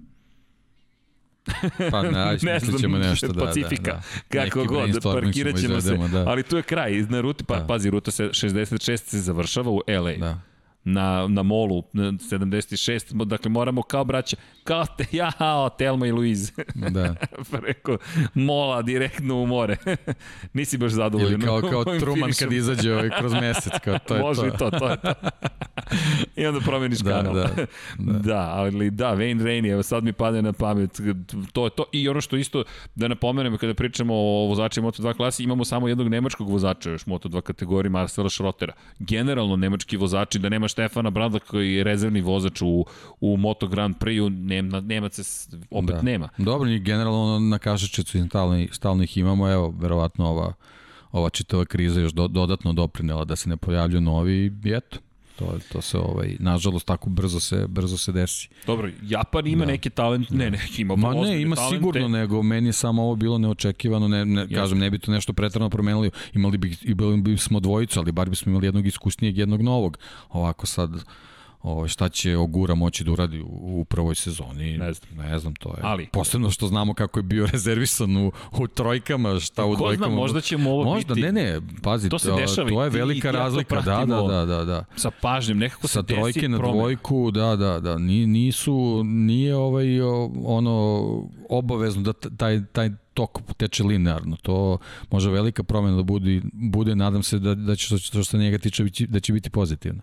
B: Pa ne, ajde,
A: ne
B: mislit
A: znam,
B: ćemo nešto, da,
A: Pacifika,
B: da, da.
A: kako
B: Neki
A: god, parkirat ćemo se,
B: da.
A: ali tu je kraj, na ruti, pa,
B: Da.
A: pazi, ruta se 66 se završava u LA,
B: Da.
A: Na, na molu na 76, dakle moramo kao braća, kao te, [laughs] ja, Telma i Luiz,
B: da. [laughs]
A: preko mola direktno u more. [laughs] Nisi baš zadovoljan.
B: Ili kao, kao Truman
A: finišom.
B: kad izađe ovaj kroz mesec, kao to je
A: Može
B: to.
A: i to, to je to. [laughs] I onda promeniš
B: Da,
A: kanal.
B: da, [laughs]
A: da. da, ali da, Wayne Rainey, evo sad mi pade na pamet, to je to. I ono što isto, da napomenem, kada pričamo o vozačima Moto2 klasi, imamo samo jednog nemačkog vozača još Moto2 kategoriji, Marcela Schrotera. Generalno nemački vozači, da nema Štefana Bradla koji je rezervni vozač u, u Moto Grand Prix-u, nema, Nemaca s- opet
B: da.
A: nema.
B: Dobro, njih generalno na kašačicu stalno, stalno ih imamo, evo, verovatno ova, ova čitava kriza još do, dodatno doprinela da se ne pojavljuju novi i eto. To, to se ovaj nažalost tako brzo se brzo se desi.
A: Dobro, Japan ima
B: Da.
A: neki talent, ne, ne, ima
B: Ma ne, ima
A: talente.
B: sigurno nego meni je samo ovo bilo neočekivano, ne, ne kažem ne bi to nešto preterano promenili. Imali bi i bili bismo dvojicu, ali bar bismo imali jednog iskusnijeg, jednog novog. Ovako sad Ovo, šta će Ogura moći da uradi u, u prvoj sezoni?
A: Ne znam.
B: Ne znam, to je.
A: Ali-
B: Posebno što znamo kako je bio [laughs] rezervisan u, u trojkama, šta u
A: Ko
B: dvojkama.
A: zna, možda ćemo ovo
B: Možda,
A: biti...
B: ne, ne, pazi,
A: To se dešava
B: to je
A: ti-
B: velika
A: ja to
B: razlika, da, da, da, da, da.
A: Sa pažnjom, nekako
B: Sa
A: se desi
B: trojke na
A: promena.
B: dvojku, da, da, da, Ni- nisu, nije ovaj, ono, obavezno da taj, taj tok teče linearno. To može velika promena da bude, bude nadam se da, da će što, što se njega tiče da će biti pozitivno.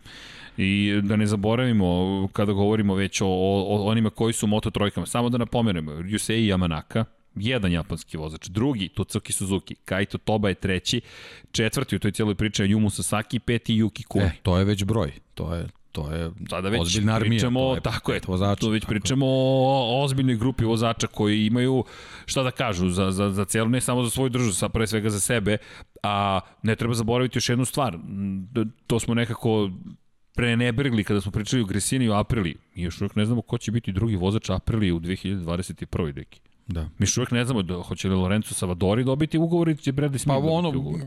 A: I da ne zaboravimo, kada govorimo već o, o, o onima koji su Moto trojkama, samo da napomenemo, Yusei Yamanaka, jedan japanski vozač, drugi Totsuki Suzuki, Kaito Toba je treći, četvrti u toj cijeloj priči je Yumu Sasaki, peti Yuki Kuni.
B: E, to je već broj. To je, to je
A: Sada već
B: ozbiljna armija.
A: pričamo,
B: to je
A: tako je,
B: pet vozača,
A: tu već
B: tako.
A: pričamo o, ozbiljnoj grupi vozača koji imaju, šta da kažu, za, za, za celu, ne samo za svoju državu, sa pre svega za sebe, a ne treba zaboraviti još jednu stvar, to smo nekako prenebrigli kada smo pričali o Gresini i o Aprili. Mi još uvijek ne znamo ko će biti drugi vozač Aprili u 2021. deki.
B: Da.
A: Mi još uvijek ne znamo da, hoće li Lorenzo Savadori dobiti ugovor ili će Bradley Smith
B: Pa
A: dobiti
B: ono,
A: ugovor.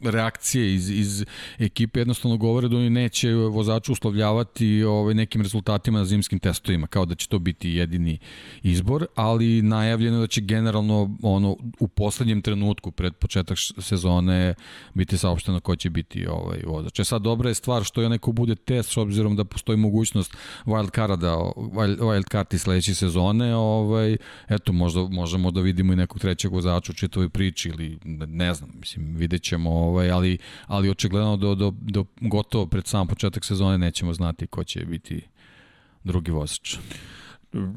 B: Reakcije iz, iz ekipe jednostavno govore da oni neće vozaču uslovljavati ovaj, nekim rezultatima na zimskim testovima, kao da će to biti jedini izbor, ali najavljeno je da će generalno ono, u poslednjem trenutku pred početak sezone biti saopšteno ko će biti ovaj vozač. E sad dobra je stvar što je neko bude test s obzirom da postoji mogućnost wild carda, wild, wild card i sledeće sezone, ovaj, eto možda možemo da vidimo i nekog trećeg vozača u čitavoj priči ili ne, znam, mislim vidjet ćemo, ovaj, ali, ali očigledno do, do, do gotovo pred sam početak sezone nećemo znati ko će biti drugi vozač.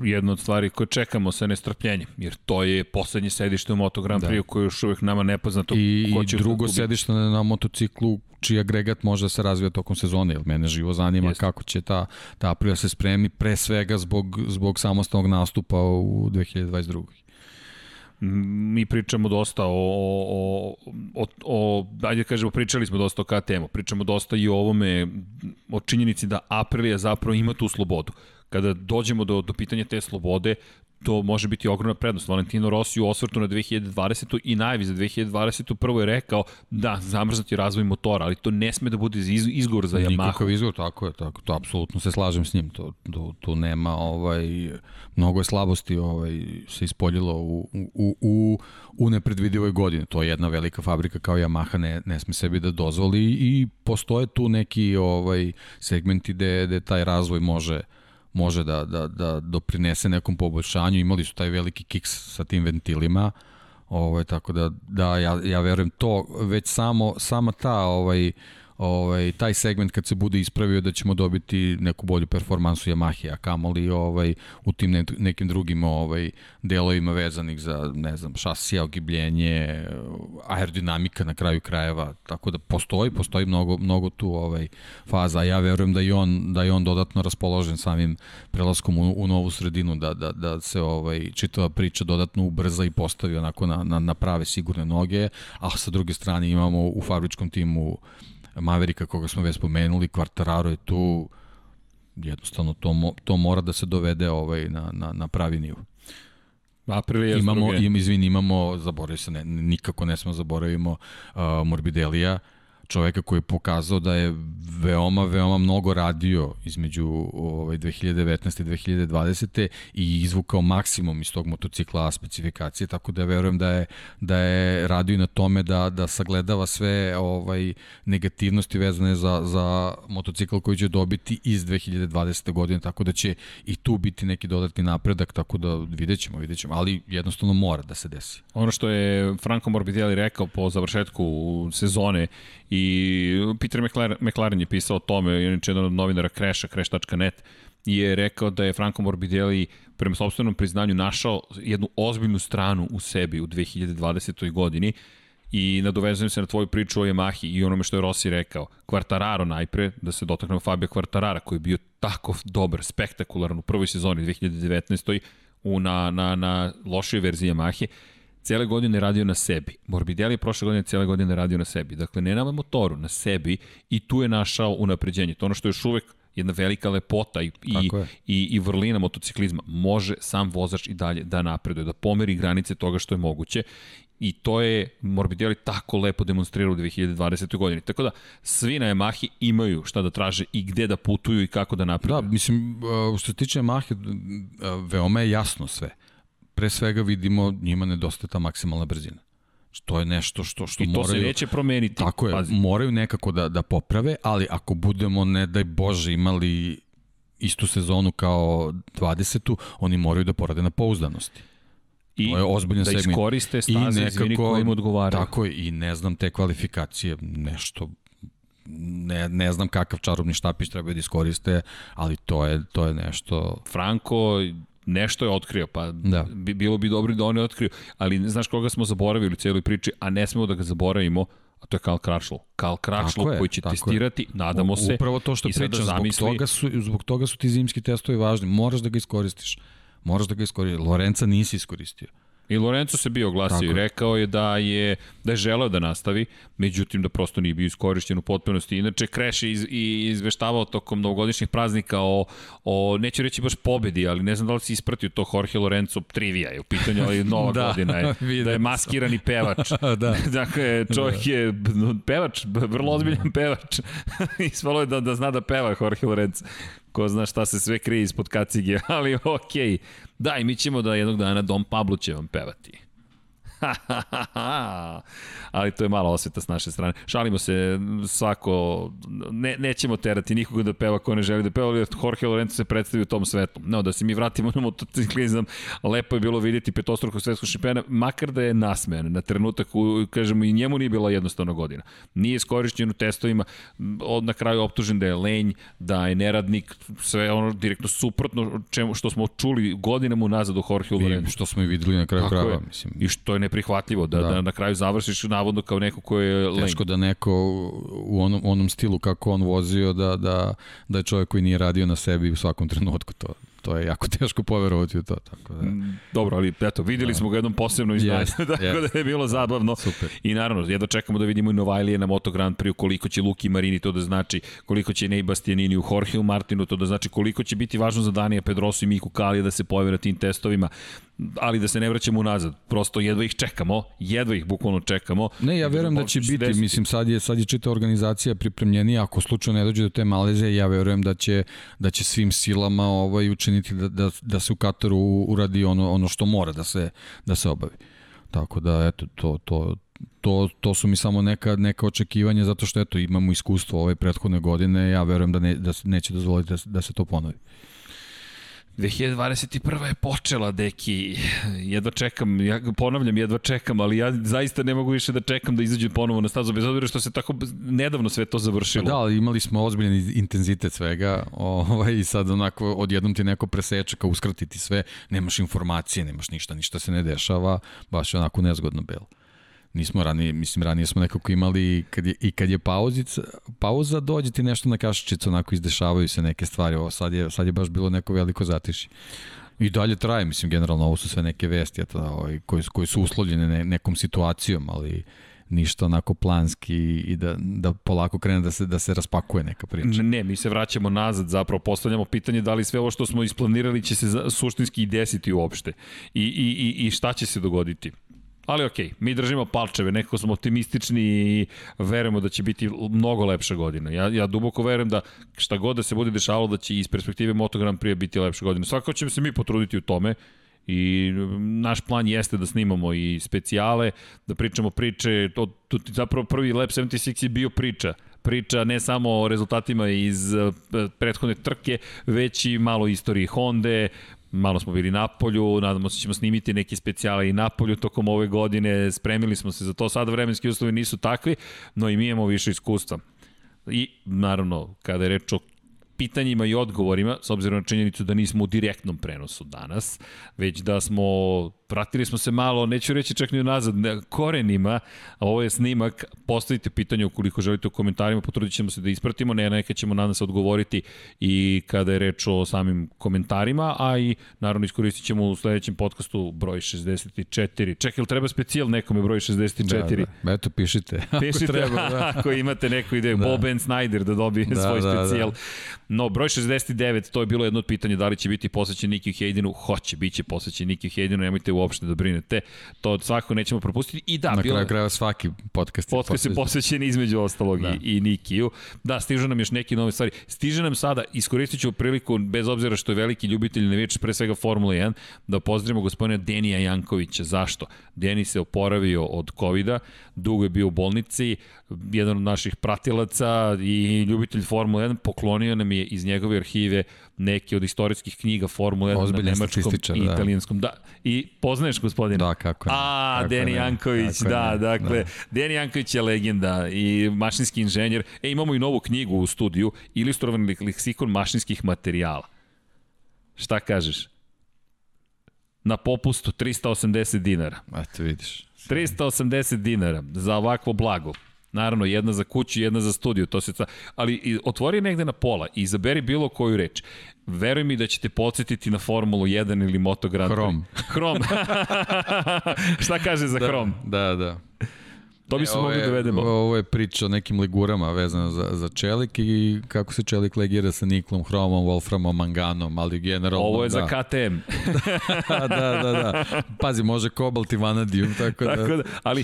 A: jedna od stvari koje čekamo sa nestrpljenjem, jer to je poslednje sedište u Moto Grand
B: Da.
A: Prix koje je još uvijek nama nepoznato.
B: I,
A: ko
B: i
A: će
B: drugo
A: izgubiti.
B: sedište na, na motociklu čiji agregat može da se razvija tokom sezone, jer mene živo zanima
A: Jeste.
B: kako će ta, ta aprila se spremi pre svega zbog, zbog samostalnog nastupa u 2022.
A: Mi pričamo dosta o, o, o, o ajde kažemo, pričali smo dosta o KTM-u, pričamo dosta i o ovome, o činjenici da Aprilia zapravo ima tu slobodu. Kada dođemo do, do pitanja te slobode, to može biti ogromna prednost. Valentino Rossi u osvrtu na 2020. i najvi za 2020. prvo je rekao da zamrznuti razvoj motora, ali to ne sme da bude iz, izgovor za Yamaha.
B: Nikakav izgovor, tako je, tako, to apsolutno se slažem s njim, to, to, tu nema, ovaj, mnogo je slabosti ovaj, se ispoljilo u, u, u, u nepredvidivoj godini, to je jedna velika fabrika kao Yamaha ne, ne sme sebi da dozvoli i postoje tu neki ovaj, segmenti gde, gde taj razvoj može može da, da, da doprinese nekom poboljšanju, imali su taj veliki kiks sa tim ventilima, ovaj, tako da, da ja, ja verujem to, već samo, sama ta ovaj, ovaj, taj segment kad se bude ispravio da ćemo dobiti neku bolju performansu Yamahe, a kamoli ovaj, u tim ne, nekim drugim ovaj, delovima vezanih za, ne znam, šasija, ogibljenje, aerodinamika na kraju krajeva, tako da postoji, postoji mnogo, mnogo tu ovaj, faza, ja verujem da i on, da je on dodatno raspoložen samim prelaskom u, u novu sredinu, da, da, da se ovaj, čitava priča dodatno ubrza i postavi onako na, na, na prave sigurne noge, a sa druge strane imamo u fabričkom timu Maverika koga smo već spomenuli, Quartararo je tu, jednostavno to, mo, to mora da se dovede ovaj na, na, na pravi nivo.
A: Aprilia s
B: Imamo, im, izvini, imamo, zaboravio se, ne, nikako ne smo zaboravimo uh, Morbidelija, čoveka koji je pokazao da je veoma, veoma mnogo radio između ovaj, 2019. i 2020. i izvukao maksimum iz tog motocikla specifikacije, tako da ja verujem da je, da je radio i na tome da, da sagledava sve ovaj negativnosti vezane za, za motocikl koji će dobiti iz 2020. godine, tako da će i tu biti neki dodatni napredak, tako da vidjet ćemo, vidjet ćemo, ali jednostavno mora da se desi.
A: Ono što je Franco Morbidelli rekao po završetku sezone i Peter McLaren, McLaren je pisao o tome, inače jedan od novinara Crasha, crash.net, je rekao da je Franco Morbidelli prema sobstvenom priznanju našao jednu ozbiljnu stranu u sebi u 2020. godini i nadovezujem se na tvoju priču o Yamahi i onome što je Rossi rekao. Quartararo najpre, da se dotaknemo Fabio Quartarara koji je bio tako dobar, spektakularan u prvoj sezoni 2019. U, na, na, na lošoj verziji Yamahe, cele godine radio na sebi. Morbidelli je prošle godine cele godine radio na sebi. Dakle, ne na motoru, na sebi i tu je našao unapređenje. To je ono što još uvek jedna velika lepota i, i, i, i vrlina motociklizma. Može sam vozač i dalje da napreduje, da pomeri granice toga što je moguće i to je Morbidelli tako lepo demonstrirao u 2020. godini. Tako da, svi na Yamahi imaju šta da traže i gde da putuju i kako da napreduju.
B: Da, mislim, što se tiče Yamahe, veoma je jasno sve. Pre svega vidimo njima nedostaje ta maksimalna brzina. To je nešto što, što moraju...
A: I to moraju, se neće promeniti.
B: Tako je, Pazi. moraju nekako da, da poprave, ali ako budemo, ne daj Bože, imali istu sezonu kao 20. oni moraju da porade na pouzdanosti.
A: I to je ozbiljan da segment. iskoriste staze, I nekako, izvini, koje im odgovaraju.
B: Tako je, i ne znam te kvalifikacije, nešto ne, ne znam kakav čarobni štapić treba da iskoriste, ali to je, to je nešto...
A: Franko nešto je otkrio, pa da. bi, bilo bi dobro da on je otkrio, ali ne znaš koga smo zaboravili u cijeloj priči, a ne smemo da ga zaboravimo, a to je Karl Krašlo. Karl Krašlo koji će testirati, je. nadamo se.
B: Upravo to što pričam, zamisli... zbog, toga su, zbog toga su ti zimski testovi važni, moraš da ga iskoristiš. Moraš da ga iskoristiš. Lorenca nisi iskoristio.
A: I Lorenzo se bio oglasio i rekao je da je da je želeo da nastavi, međutim da prosto nije bio iskorišćen u potpunosti. Inače Kreš je iz, i izveštavao tokom novogodišnjih praznika o, o neću reći baš pobedi, ali ne znam da li si ispratio to Jorge Lorenzo trivija je u pitanju, ali nova [laughs] da, godina je [laughs] da je maskirani pevač. [laughs] da. dakle, čovjek je pevač, vrlo ozbiljan pevač. Ispalo je da, da zna da peva Jorge Lorenzo ko zna šta se sve krije ispod kacige, [laughs] ali okej. Okay. Da, i mi ćemo da jednog dana Dom Pablo će vam pevati. [laughs] ali to je mala osveta s naše strane. Šalimo se svako, ne, nećemo terati nikoga da peva ko ne želi da peva, ali Jorge Lorenzo se predstavi u tom svetu. No, da se mi vratimo na motociklizam, lepo je bilo vidjeti petostruko svetskog šampiona, makar da je nasmejan na trenutak, u, kažemo, i njemu nije bila jednostavna godina. Nije iskorišćen u testovima, od na kraju optužen da je lenj, da je neradnik, sve ono direktno suprotno čemu, što smo čuli godinama unazad u Jorge Lorenzo.
B: Što smo i videli na kraju krajeva,
A: mislim. I što je neprihvatljivo, da, da. da na kraju završiš navodno kao neko ko je lenj.
B: Teško da neko u onom, onom stilu kako on vozio, da, da, da je čovjek koji nije radio na sebi u svakom trenutku to to je jako [laughs] teško poverovati u to. Tako da. Mm,
A: dobro, ali eto, videli da. smo ga jednom posebno izdanju, yes, [laughs] tako yes. da je bilo zabavno.
B: Super.
A: I naravno, jedno čekamo da vidimo i Novajlije na Moto Grand Prix, koliko će Luki Marini to da znači, koliko će Nej Bastianini u Jorgeu Martinu to da znači, koliko će biti važno za Danija Pedrosu i Miku Kalija da se pojave na tim testovima ali da se ne vraćamo unazad. Prosto jedva ih čekamo, jedva ih bukvalno čekamo.
B: Ne, ja verujem da će biti, desiti. mislim sad je sad je čita organizacija pripremljenija, ako slučajno ne dođe do te Malezije, ja verujem da će da će svim silama ovaj učiniti da, da, da se u Kataru uradi ono ono što mora da se da se obavi. Tako da eto to to to, to su mi samo neka, neka očekivanja zato što eto imamo iskustvo ove prethodne godine, ja verujem da, ne, da neće dozvoliti da, da se to ponovi.
A: 2021. je počela, deki, jedva čekam, ja ponavljam, jedva čekam, ali ja zaista ne mogu više da čekam da izađe ponovo na stazu, bez obzira što se tako nedavno sve to završilo.
B: Da, ali imali smo ozbiljan intenzitet svega ovaj, i sad onako odjednom ti neko preseče kao uskratiti sve, nemaš informacije, nemaš ništa, ništa se ne dešava, baš je onako nezgodno belo nismo ranije, mislim ranije smo nekako imali kad je, i kad je pauzica, pauza dođe ti nešto na kašičicu, onako izdešavaju se neke stvari, ovo sad je, sad je baš bilo neko veliko zatiši. I dalje traje, mislim, generalno ovo su sve neke vesti eto, ovaj, koji, koji su uslovljene ne, nekom situacijom, ali ništa onako planski i da, da polako krene da se, da se raspakuje neka priča.
A: Ne, mi se vraćamo nazad, zapravo postavljamo pitanje da li sve ovo što smo isplanirali će se suštinski i desiti uopšte i, i, i, i šta će se dogoditi. Ali okej, okay, mi držimo palčeve, nekako smo optimistični i verujemo da će biti mnogo lepša godina. Ja, ja duboko verujem da šta god da se bude dešavalo da će iz perspektive Moto Grand Prix biti lepša godina. Svakako ćemo se mi potruditi u tome i naš plan jeste da snimamo i specijale, da pričamo priče, to, to zapravo prvi Lab 76 je bio priča, priča ne samo o rezultatima iz eh, prethodne trke, već i malo istoriji Honda, malo smo bili na polju, nadamo se da ćemo snimiti neke specijale i na polju tokom ove godine, spremili smo se za to, sada vremenski uslovi nisu takvi, no i mi imamo više iskustva. I naravno, kada je reč o pitanjima i odgovorima, s obzirom na činjenicu da nismo u direktnom prenosu danas, već da smo Vratili smo se malo, neću reći čak ni nazad, korenima, a ovo je snimak, postavite pitanje ukoliko želite u komentarima, potrudit ćemo se da ispratimo, ne, neka ćemo nadam se odgovoriti i kada je reč o samim komentarima, a i naravno iskoristit ćemo u sledećem podcastu broj 64. Čekaj, ili treba specijal nekome broj 64? Da,
B: da. Eto, pišite.
A: Pišite, ako, treba, da. [laughs] ako imate neku ideju. Da. Bob Ben Snyder da dobije da, svoj da, specijal. Da, No, broj 69, to je bilo jedno od pitanja da li će biti posvećen Niki Hejdinu. Hoće, bit će posvećen Niki Hejdinu, nemojte uopšte da brinete. To svakako nećemo propustiti. I da,
B: Na
A: bilo...
B: kraju krajeva svaki podcast
A: je podcast je posvećen između ostalog da. i, i Nikiju. Da, stižu nam još neke nove stvari. Stiže nam sada, iskoristit ću priliku, bez obzira što je veliki ljubitelj navijač, pre svega Formula 1, da pozdravimo gospodina Denija Jankovića. Zašto? Deni se oporavio od covid dugo je bio u bolnici, jedan od naših pratilaca i ljubitelj Formula 1 poklonio nam je iz njegove arhive neke od istorijskih knjiga Formula 1 Ozbiljen na nemačkom i da. italijanskom. Da. I poznaješ gospodina?
B: Da, kako
A: ne. A, kako Deni ne, Janković, kako da, ne, dakle, da. Deni Janković je legenda i mašinski inženjer. E, imamo i novu knjigu u studiju, ilustrovani leksikon mašinskih materijala. Šta kažeš? Na popustu 380 dinara.
B: Eto vidiš.
A: 380 dinara za ovakvo blago. Naravno, jedna za kuću, jedna za studiju, to se ca... ali otvori negde na pola i izaberi bilo koju reč. Veruj mi da ćete podsjetiti na Formulu 1 ili Moto Grand Prix.
B: Hrom.
A: Hrom. [laughs] Šta kaže za
B: da,
A: Hrom?
B: Da, da.
A: To bi se mogli da vedemo.
B: Ovo je priča o nekim legurama vezano za, za čelik i kako se čelik legira sa niklom, hromom, wolframom, manganom, ali generalno...
A: Ovo je
B: da.
A: za [laughs] KTM.
B: da, da, da. Pazi, može kobalt i vanadijum, tako, tako da... da.
A: Ali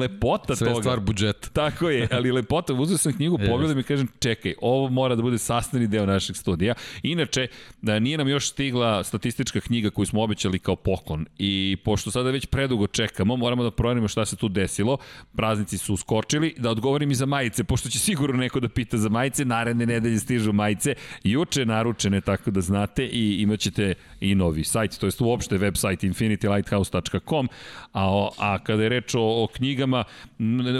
A: lepota
B: Sve
A: toga...
B: Sve stvar budžeta.
A: Tako je, ali lepota, uzeo sam knjigu, pogledam i kažem, čekaj, ovo mora da bude sastavni deo našeg studija. Inače, da nije nam još stigla statistička knjiga koju smo obećali kao poklon i pošto sada već predugo čekamo, moramo da proverimo šta se tu desilo praznici su uskočili, da odgovorim i za majice, pošto će sigurno neko da pita za majice, naredne nedelje stižu majice, juče naručene, tako da znate, i imaćete i novi sajt, to jest uopšte website infinitylighthouse.com, a, a kada je reč o, o knjigama,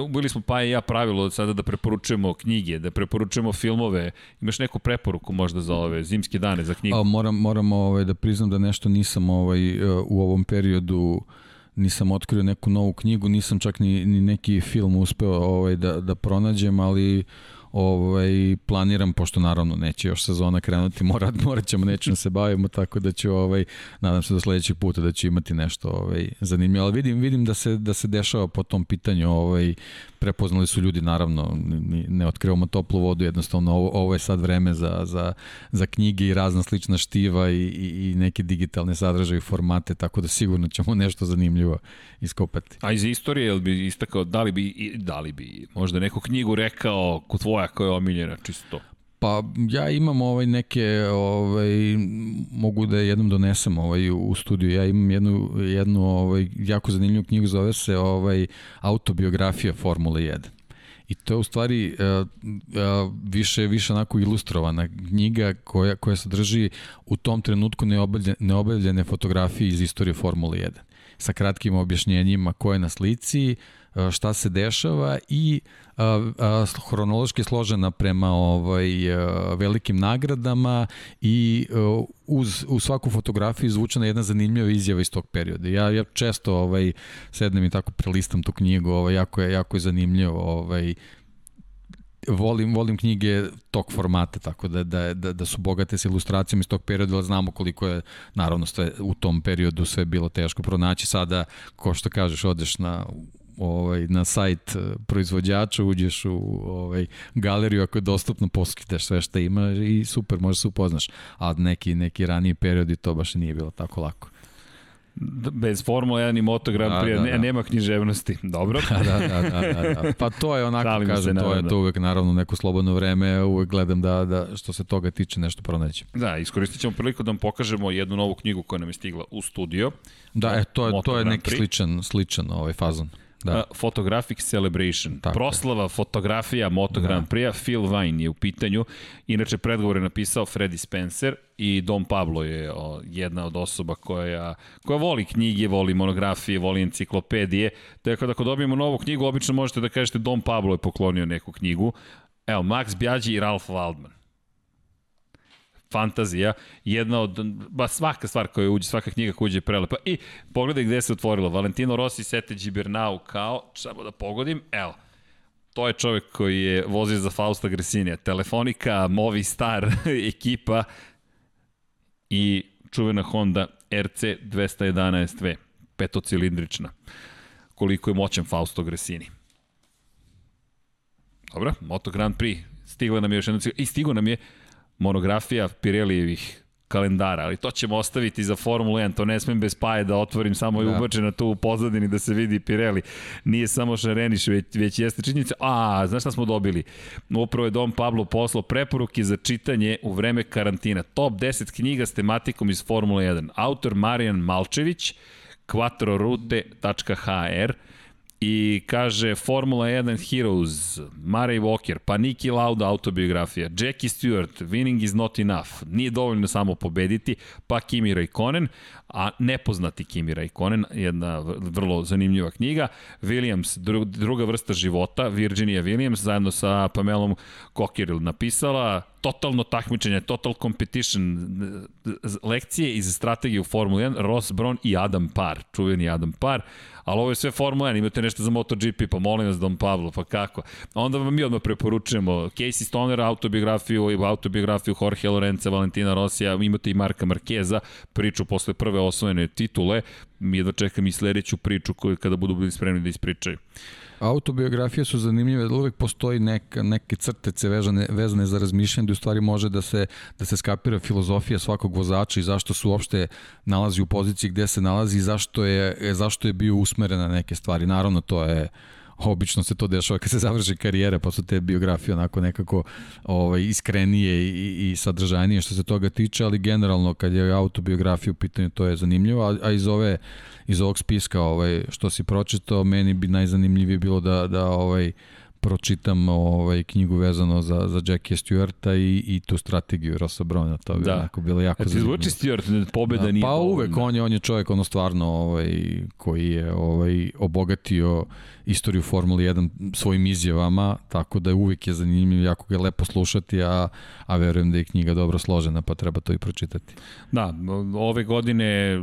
A: bili smo pa i ja pravilo sada da preporučujemo knjige, da preporučujemo filmove, imaš neku preporuku možda za ove zimske dane za knjigu?
B: A, moram, moram ovaj, da priznam da nešto nisam ovaj, u ovom periodu uh, nisam otkrio neku novu knjigu, nisam čak ni, ni neki film uspeo ovaj, da, da pronađem, ali ovaj, planiram, pošto naravno neće još sezona krenuti, mora, morat ćemo nečem se bavimo, tako da ću, ovaj, nadam se do sledećeg puta da ću imati nešto ovaj, zanimljivo, ali vidim, vidim da se, da se dešava po tom pitanju, ovaj, prepoznali su ljudi, naravno, ne otkrivamo toplu vodu, jednostavno ovo, ovo je sad vreme za, za, za knjige i razna slična štiva i, i, i neke digitalne sadržaje i formate, tako da sigurno ćemo nešto zanimljivo iskopati.
A: A iz istorije, jel bi istakao, da li bi, da li bi možda neku knjigu rekao ko tvoja koja je omiljena, čisto
B: Pa ja imam ovaj neke ovaj mogu da jednom donesem ovaj u studiju. Ja imam jednu jednu ovaj jako zanimljivu knjigu zove se ovaj autobiografija Formule 1. I to je u stvari uh, uh, više više onako ilustrovana knjiga koja koja sadrži u tom trenutku neobavljene, neobavljene fotografije iz istorije Formule 1 sa kratkim objašnjenjima ko je na slici, uh, šta se dešava i uh, hronološki složena prema ovaj velikim nagradama i uz, u svaku fotografiju izvučena jedna zanimljiva izjava iz tog perioda. Ja, ja često ovaj, sednem i tako prelistam tu knjigu, ovaj, jako, je, jako je zanimljivo ovaj, volim, volim knjige tog formata, tako da, da, da, da su bogate s ilustracijama iz tog perioda, ali znamo koliko je, naravno, sve, u tom periodu sve bilo teško pronaći. Sada, ko što kažeš, odeš na ovaj, na sajt eh, proizvođača, uđeš u ovaj, galeriju ako je dostupno, poskitaš sve što ima i super, možeš se upoznaš. A neki, neki raniji periodi to baš nije bilo tako lako
A: bez Formula 1 i Moto Grand Prix, da, da, da. nema književnosti. Dobro. [laughs]
B: da, da, da, da, da. Pa to je onako, Šalim kažem, se, to je to uvek naravno neko slobodno vreme, uvek gledam da, da što se toga tiče nešto pronaći.
A: Da, iskoristit ćemo priliku da vam pokažemo jednu novu knjigu koja nam je stigla u studio.
B: Da, e, to je, to je neki sličan, sličan ovaj fazon.
A: Da. Uh, Photographic Celebration. Tako Proslava je. fotografija Moto da. Grand Prix-a, Phil Vine je u pitanju. Inače, predgovor je napisao Freddy Spencer i Dom Pablo je o, jedna od osoba koja, koja voli knjige, voli monografije, voli enciklopedije. Dakle, ako dobijemo novu knjigu, obično možete da kažete Dom Pablo je poklonio neku knjigu. Evo, Max Bjađi i Ralph Waldman fantazija, jedna od, ba svaka stvar koja uđe, svaka knjiga koja uđe je prelepa. I pogledaj gde se otvorilo, Valentino Rossi, Sete Gibernau, kao, samo da pogodim, evo, to je čovek koji je vozio za Fausta Gresinija, Telefonika, Movistar, [laughs] ekipa i čuvena Honda RC 211V, petocilindrična. Koliko je moćan Fausto Gresini. Dobro, Moto Grand Prix, stigla nam je još jedna i stigo nam je monografija Pirelijevih kalendara, ali to ćemo ostaviti za Formulu 1, to ne smem bez paje da otvorim samo da. i ubačena tu u pozadini da se vidi Pirelli. Nije samo Šareniš, već, već jeste činjenica. A, znaš šta smo dobili? Upravo je Dom Pablo poslao preporuke za čitanje u vreme karantina. Top 10 knjiga s tematikom iz Formule 1. Autor Marijan Malčević, quattrorute.hr, i kaže Formula 1 Heroes, Murray Walker, pa Niki Lauda autobiografija, Jackie Stewart, Winning is not enough, nije dovoljno samo pobediti, pa Kimi Raikkonen, a nepoznati Kimi Raikkonen, jedna vrlo zanimljiva knjiga, Williams, druga vrsta života, Virginia Williams, zajedno sa Pamelom Kokiril napisala, totalno takmičenje, total competition, lekcije iz strategije u Formula 1, Ross Brown i Adam Parr, čuveni Adam Parr, ali ovo je sve Formula 1, imate nešto za MotoGP, pa molim vas Don Pablo, pa kako? Onda vam mi odmah preporučujemo Casey Stoner autobiografiju i autobiografiju Jorge Lorenza, Valentina Rosija, imate i Marka Markeza, priču posle prve osvojene titule, mi da čekam i sledeću priču koju kada budu bili spremni da ispričaju.
B: Autobiografije su zanimljive, da uvek postoji neka, neke crtece vezane, vezane za razmišljanje, da u stvari može da se, da se skapira filozofija svakog vozača i zašto se uopšte nalazi u poziciji gde se nalazi i zašto je, zašto je bio usmeren na neke stvari. Naravno, to je obično se to dešava kad se završi karijera, pa su te biografije onako nekako ovaj, iskrenije i, i sadržajnije što se toga tiče, ali generalno kad je autobiografija u pitanju to je zanimljivo, a, a iz ove iz ovog spiska ovaj, što si pročitao, meni bi najzanimljivije bilo da, da ovaj, pročitam ovaj knjigu vezano za za Jackie Stewarta i i tu strategiju Rossa Browna, to bi da. onako bilo jako
A: zanimljivo. Zvuči Stewart pobeda da, nije.
B: Pa uvek on je on je čovjek ono stvarno ovaj koji je ovaj obogatio istoriju Formule 1 svojim izjavama, tako da je uvek je zanimljivo, jako ga je lepo slušati, a, a verujem da je knjiga dobro složena, pa treba to i pročitati.
A: Da, ove godine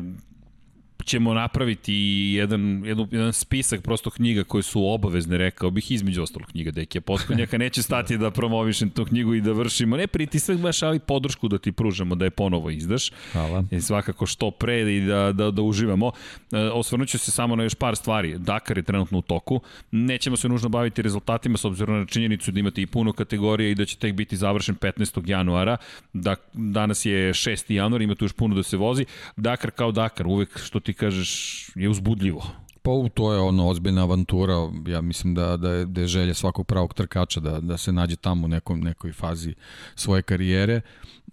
A: ćemo napraviti jedan, jedan, jedan spisak prosto knjiga koje su obavezne, rekao bih, između ostalog knjiga Dekija Potkonjaka. [laughs] Neće stati da promovišem tu knjigu i da vršimo, ne pritisak baš, ali podršku da ti pružamo da je ponovo izdaš.
B: Hvala.
A: I svakako što pre i da, da, da uživamo. E, osvrnuću se samo na još par stvari. Dakar je trenutno u toku. Nećemo se nužno baviti rezultatima s obzirom na činjenicu da imate i puno kategorija i da će tek biti završen 15. januara. Da, danas je 6. januar, ima tu još puno da se vozi. Dakar kao Dakar, uvek što ti kažeš, je uzbudljivo.
B: Pa to je ono ozbiljna avantura, ja mislim da, da, je, da je želja svakog pravog trkača da, da se nađe tamo u nekom, nekoj fazi svoje karijere.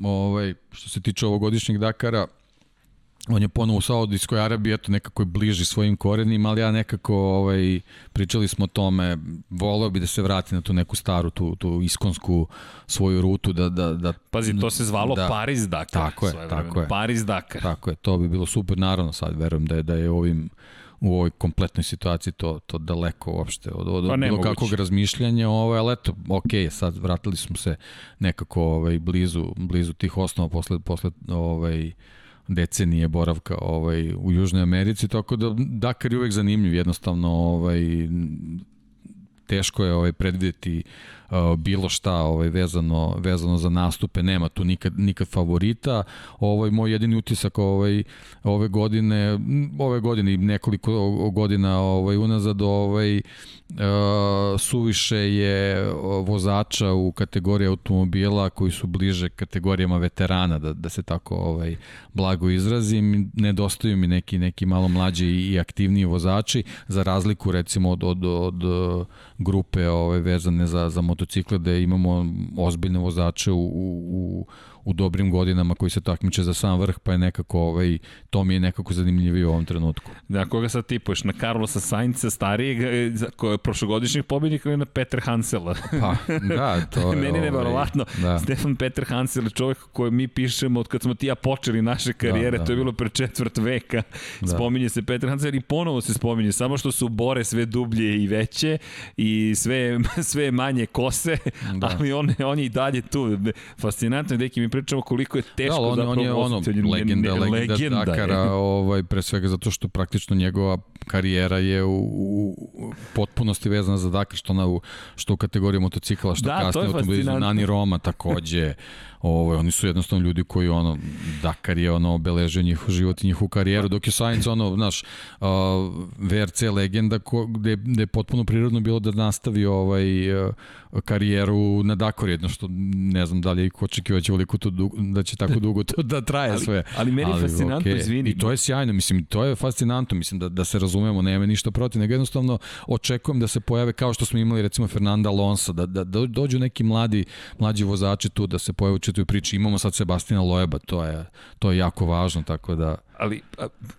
B: Ovaj, što se tiče ovogodišnjeg Dakara, on je ponovo u Saudijskoj Arabiji, eto nekako je bliži svojim korenima, ali ja nekako ovaj, pričali smo o tome, voleo bi da se vrati na tu neku staru, tu, tu iskonsku svoju rutu. Da, da, da,
A: Pazi, to se zvalo da, Paris Dakar.
B: Tako je, tako je.
A: Paris Dakar.
B: Tako je, to bi bilo super, naravno sad verujem da je, da je ovim u ovoj kompletnoj situaciji to, to daleko uopšte od, od pa bilo kakvog razmišljanja, ovaj, ali eto, ok, sad vratili smo se nekako ovaj, blizu, blizu tih osnova posle, posle ovaj, decenije boravka ovaj, u Južnoj Americi, tako da Dakar je uvek zanimljiv, jednostavno ovaj, teško je ovaj predvideti uh, bilo šta ovaj vezano vezano za nastupe nema tu nikad nikad favorita. Ovaj moj jedini utisak ovaj ove godine ove godine i nekoliko godina ovaj unazad ovaj uh, suviše je vozača u kategoriji automobila koji su bliže kategorijama veterana da da se tako ovaj blago izrazim. Nedostaju mi neki neki malo mlađi i aktivniji vozači za razliku recimo od od od grupe ove vezane za za motocikle da imamo ozbiljne vozače u, u, u dobrim godinama koji se takmiče za sam vrh, pa je nekako, ovaj, to mi je nekako zanimljivije u ovom trenutku.
A: Da, koga sad tipuješ? Na Carlosa Sainca, starijeg, e, prošlogodišnjih pobjednika ili na Peter Hansela?
B: Pa, da, to [laughs] je...
A: Meni neverovatno. Ovaj, da. Stefan Peter Hansel je čovjek koji mi pišemo od kad smo ti ja počeli naše karijere, da, da. to je bilo pre četvrt veka. Da. Spominje se Peter Hansel i ponovo se spominje, samo što su bore sve dublje i veće i sve, [laughs] sve manje kose, da. ali on, on je i dalje tu. Fascinantno je, deki mi pričamo koliko je teško
B: da, on,
A: zapravo
B: on je ono, legenda, legenda, legenda Dakara, ovaj, pre svega zato što praktično njegova karijera je u, u potpunosti vezana za Dakar, što, na, što u kategoriji motocikla, što
A: da,
B: kasnije automobilizam, Nani Roma takođe, Ovo, oni su jednostavno ljudi koji ono Dakar je ono obeležio njihov život i njihovu karijeru, dok je Sainz ono, znaš, uh, VRC legenda ko, gde, gde je potpuno prirodno bilo da nastavi ovaj uh, karijeru na Dakar, jedno što ne znam da li je očekivao će veliko to dugo, da će tako dugo to da traje
A: ali,
B: sve.
A: Ali meni je fascinantno, okay. izvini.
B: I to je sjajno, mislim, to je fascinantno, mislim da, da se razumemo, nema ništa protiv, nego jednostavno očekujem da se pojave kao što smo imali recimo Fernanda Alonso, da, da, da dođu neki mladi, mlađi vozači tu, da se pojave četvrtoj priči. Imamo sad Sebastina Loeba, to je, to je jako važno, tako da
A: ali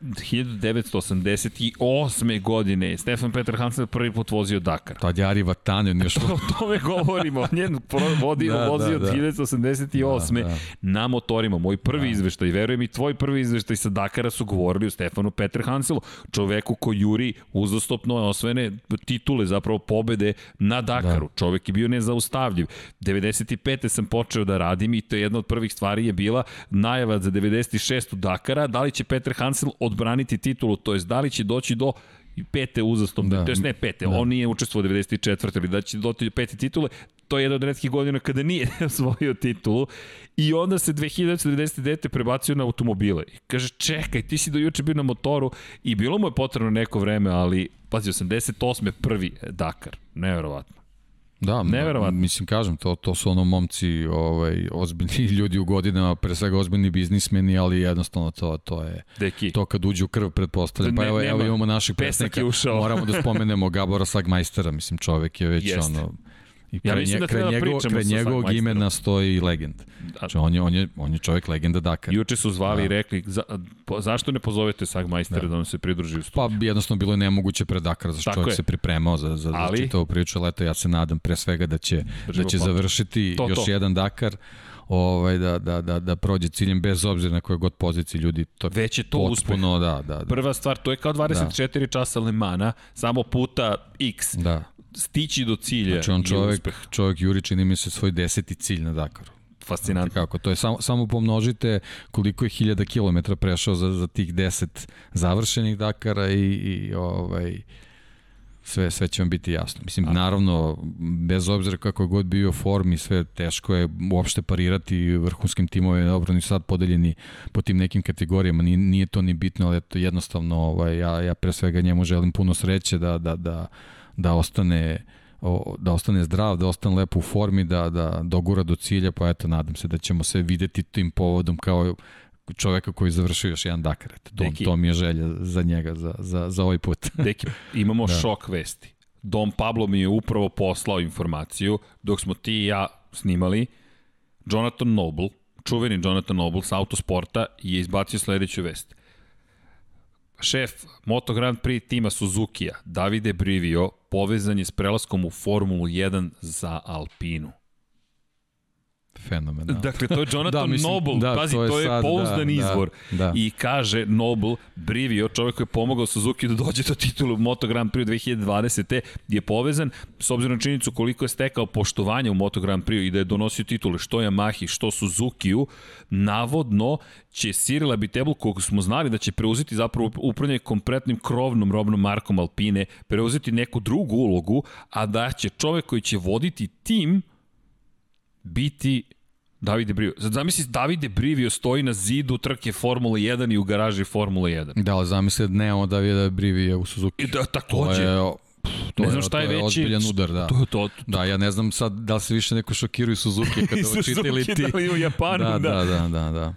A: 1988. godine Stefan Peter Hansen prvi put vozio Dakar.
B: Tad je Ari Vatanen još... [laughs]
A: o tome govorimo. Njen vodio, da, vozio da, da. 1988. Da, da. na motorima. Moj prvi da. izveštaj, verujem i tvoj prvi izveštaj sa Dakara su govorili o Stefanu Peter Hanselu, čoveku ko juri uzastopno osvojene titule, zapravo pobede na Dakaru. Da. Čovek je bio nezaustavljiv. 95. sam počeo da radim i to je jedna od prvih stvari je bila najava za 96. Dakara, da li će Peter Hansel odbraniti titulu, to jest da li će doći do pete uzastopne, da. to jest ne pete, da. on nije učestvovao 94. ali da će doći do pete titule, to je jedna od redkih godina kada nije [laughs] osvojio titulu i onda se 2099. prebacio na automobile. I kaže, čekaj, ti si do juče bio na motoru i bilo mu je potrebno neko vreme, ali, pazi, 88. prvi Dakar, neverovatno.
B: Da, Neverovatno. mislim, kažem, to, to su ono momci, ovaj, ozbiljni [laughs] ljudi u godinama, pre svega ozbiljni biznismeni, ali jednostavno to, to je,
A: Deki.
B: to kad uđu u krv, pretpostavljam. Pa evo, evo imamo naših pesnika, moramo da [laughs] spomenemo Gabora Sagmajstera, mislim, čovek je već Jeste. ono, I ja mislim da treba njegov, kraj njegovog imena stoji legend. Znači, on je, on, je, on je čovjek legenda Dakar.
A: Juče su zvali da. i rekli, za, po, zašto ne pozovete Sagmajstera da. da nam se pridruži u studiju?
B: Pa jednostavno bilo je nemoguće pre Dakar, zašto čovjek je. se pripremao za, za, ali, za čitavu priču, ali eto ja se nadam pre svega da će, da će završiti to, još to. jedan Dakar ovaj, da, da, da, da prođe ciljem bez obzira na koje god pozicije ljudi. To
A: Već je to potpuno,
B: uspeh. Da, da, da.
A: Prva stvar, to je kao 24 da. časa Lemana, samo puta X.
B: Da
A: stići do cilja
B: znači on čovjek, uspeh. čovjek Juri čini mi se svoj deseti cilj na Dakaru.
A: Fascinantno.
B: Kako, to je samo, samo pomnožite koliko je hiljada kilometra prešao za, za tih 10 završenih Dakara i, i ovaj, sve, sve će vam biti jasno. Mislim, A. naravno, bez obzira kako god bio form i sve, teško je uopšte parirati vrhunskim timovima, dobro, ni sad podeljeni po tim nekim kategorijama, nije, nije to ni bitno, ali to jednostavno, ovaj, ja, ja pre svega njemu želim puno sreće da, da, da, da ostane da ostane zdrav, da ostane lepo u formi, da, da dogura do cilja, pa eto, nadam se da ćemo se videti tim povodom kao čoveka koji završio još jedan Dakar. To, Deki, to mi je želja za njega, za, za, za ovaj put. [laughs]
A: Deki, imamo da. šok vesti. Dom Pablo mi je upravo poslao informaciju, dok smo ti i ja snimali, Jonathan Noble, čuveni Jonathan Noble sa autosporta, je izbacio sledeću vest šef Moto Grand Prix tima Suzuki-a, Davide Brivio, povezan je s prelaskom u Formulu 1 za Alpinu.
B: Fenomenalno.
A: Dakle, to je [laughs] Jonathan da, mislim, Noble, da, pazi, to je, to je sad, pouzdan da, izvor. Da, da. I kaže Noble, Brivio, čovjek koji je pomogao Suzuki da dođe do titulu Moto Grand Prix 2020. je povezan, s obzirom na činjenicu koliko je stekao poštovanja u Moto Grand Prix i da je donosio titule što Yamahi, što Suzuki-u, navodno će Cyril Abitebul, kog smo znali da će preuzeti zapravo upravljanje kompletnim krovnom robnom markom Alpine, preuzeti neku drugu ulogu, a da će čovek koji će voditi tim biti Davide Brivio. Sad zamisli Davide Brivio stoji na zidu trke Formule 1 i u garaži Formule 1.
B: Da, ali zamisli da nemamo Davide Brivio u Suzuki.
A: I da, takođe.
B: To je, to ne znam šta je, je veći. ozbiljan udar, da.
A: To, to, to,
B: Da, ja ne znam sad da li se više neko šokiraju Suzuki kada ovo čitali ti.
A: Da li u Japanu,
B: da. Da, da, da, da.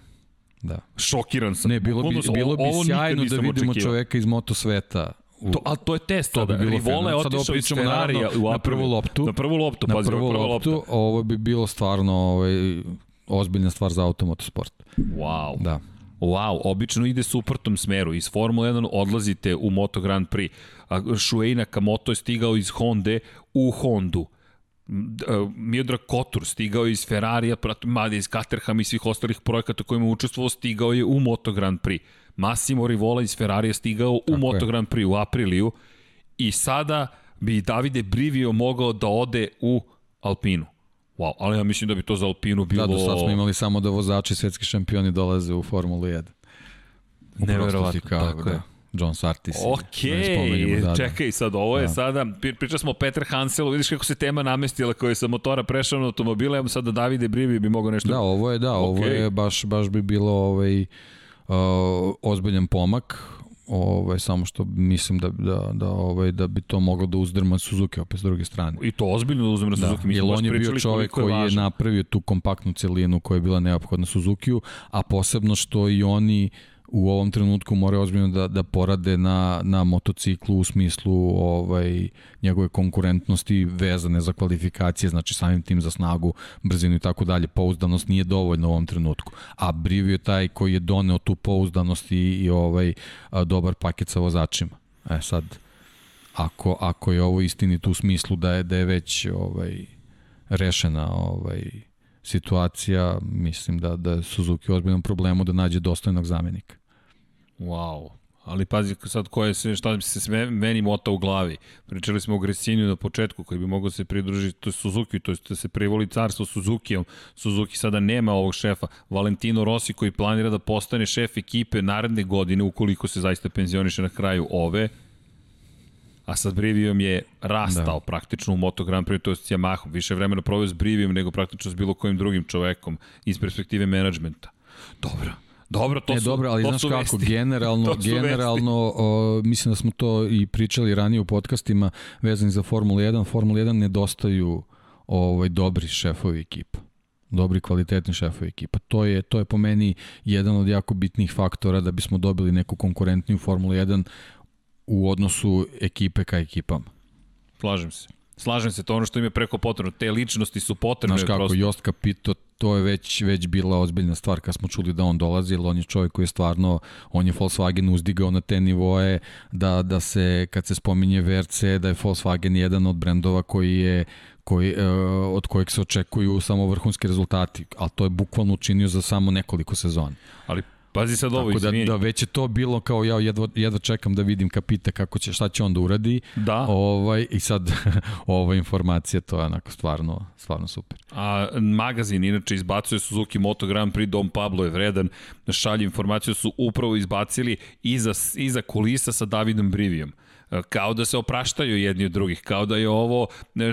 B: da.
A: Šokiran sam.
B: Ne, bilo bi, bilo bi sjajno da vidimo očekivao. čoveka iz moto sveta
A: to, a to je test to bi bilo Rivola je otišao iz Ferrarija
B: u na prvu loptu.
A: Na prvu loptu,
B: na prvu, prvu loptu. Ovo bi bilo stvarno ovaj, ozbiljna stvar za automotosport.
A: Wow.
B: Da.
A: Wow, obično ide suprotnom smeru. Iz Formule 1 odlazite u Moto Grand Prix. A Shuei Nakamoto je stigao iz Honda u Hondu. Miodrag Kotur stigao iz Ferrarija, mada iz Caterham i svih ostalih projekata kojima je učestvovao, stigao je u Moto Grand Prix. Massimo Rivola iz Ferrarija stigao u Tako Moto Grand Prix u apriliju i sada bi Davide Brivio mogao da ode u Alpinu. Wow, ali ja mislim da bi to za Alpinu bilo...
B: Da, do sad smo imali samo da vozači svetski šampioni dolaze u Formulu 1.
A: Neverovatno, tako
B: da. John Sartis.
A: Ok, da, da, čekaj sad, ovo je da. sada, pričali smo o Peter Hanselu, vidiš kako se tema namestila koja je sa motora prešao na automobile, evo sada Davide Brivi bi mogao nešto...
B: Da, ovo je, da, okay. ovo je baš, baš bi bilo ovaj, ozbiljan pomak, ovaj samo što mislim da da da ovaj da bi to moglo da uzdrma Suzuki opet s druge strane.
A: I to ozbiljno da uzdrma da, Suzuki,
B: mislim on je bio čovjek koji je, je napravio tu kompaktnu celinu koja je bila neophodna Suzukiju, a posebno što i oni u ovom trenutku moraju ozbiljno da, da porade na, na motociklu u smislu ovaj, njegove konkurentnosti vezane za kvalifikacije, znači samim tim za snagu, brzinu i tako dalje. Pouzdanost nije dovoljna u ovom trenutku. A Brivio je taj koji je doneo tu pouzdanost i, i ovaj a, dobar paket sa vozačima. E sad, ako, ako je ovo istinito u smislu da je, da je već ovaj, rešena ovaj, situacija, mislim da, da je Suzuki u ozbiljnom problemu da nađe dostojnog zamenika.
A: Wow. Ali pazi sad koje se, šta bi se sve meni mota u glavi. Pričali smo o Gresiniju na početku koji bi mogao se pridružiti, to je Suzuki, to je da se privoli carstvo Suzukijom. Suzuki sada nema ovog šefa. Valentino Rossi koji planira da postane šef ekipe naredne godine ukoliko se zaista penzioniše na kraju ove. A sa Brivijom je rastao da. praktično u Moto Grand Prix, to je s Yamaha. Više vremena proveo s Brivijom nego praktično s bilo kojim drugim čovekom iz perspektive menadžmenta. Dobro. Dobro, to
B: ne,
A: su,
B: dobro, ali
A: to
B: znaš kako, vesti. [laughs] generalno, generalno o, mislim da smo to i pričali ranije u podcastima vezani za Formulu 1. Formula 1 nedostaju ovaj, dobri šefovi ekipa dobri kvalitetni šefovi ekipa. To je to je po meni jedan od jako bitnih faktora da bismo dobili neku konkurentniju Formulu 1 u odnosu ekipe ka ekipama.
A: Slažem se. Slažem se, to ono što im je preko potrebno. Te ličnosti su potrebne.
B: Znaš kako, prosto. Jost Capito, to je već, već bila ozbiljna stvar kad smo čuli da on dolazi, jer on je čovjek koji je stvarno, on je Volkswagen uzdigao na te nivoe, da, da se, kad se spominje VRC, da je Volkswagen jedan od brendova koji je koji, uh, od kojeg se očekuju samo vrhunski rezultati, ali to je bukvalno učinio za samo nekoliko sezona.
A: Ali Pazi sad ovo,
B: Tako da, da već je to bilo kao ja jedva, jedva čekam da vidim kapita kako će, šta će on da uradi.
A: Da.
B: Ovaj, I sad [laughs] ova informacija, to je onako stvarno, stvarno super.
A: A magazin inače izbacuje Suzuki Moto Grand Prix, Dom Pablo je vredan, šalje informaciju su upravo izbacili iza, iza kulisa sa Davidom Brivijom kao da se opraštaju jedni od drugih, kao da je ovo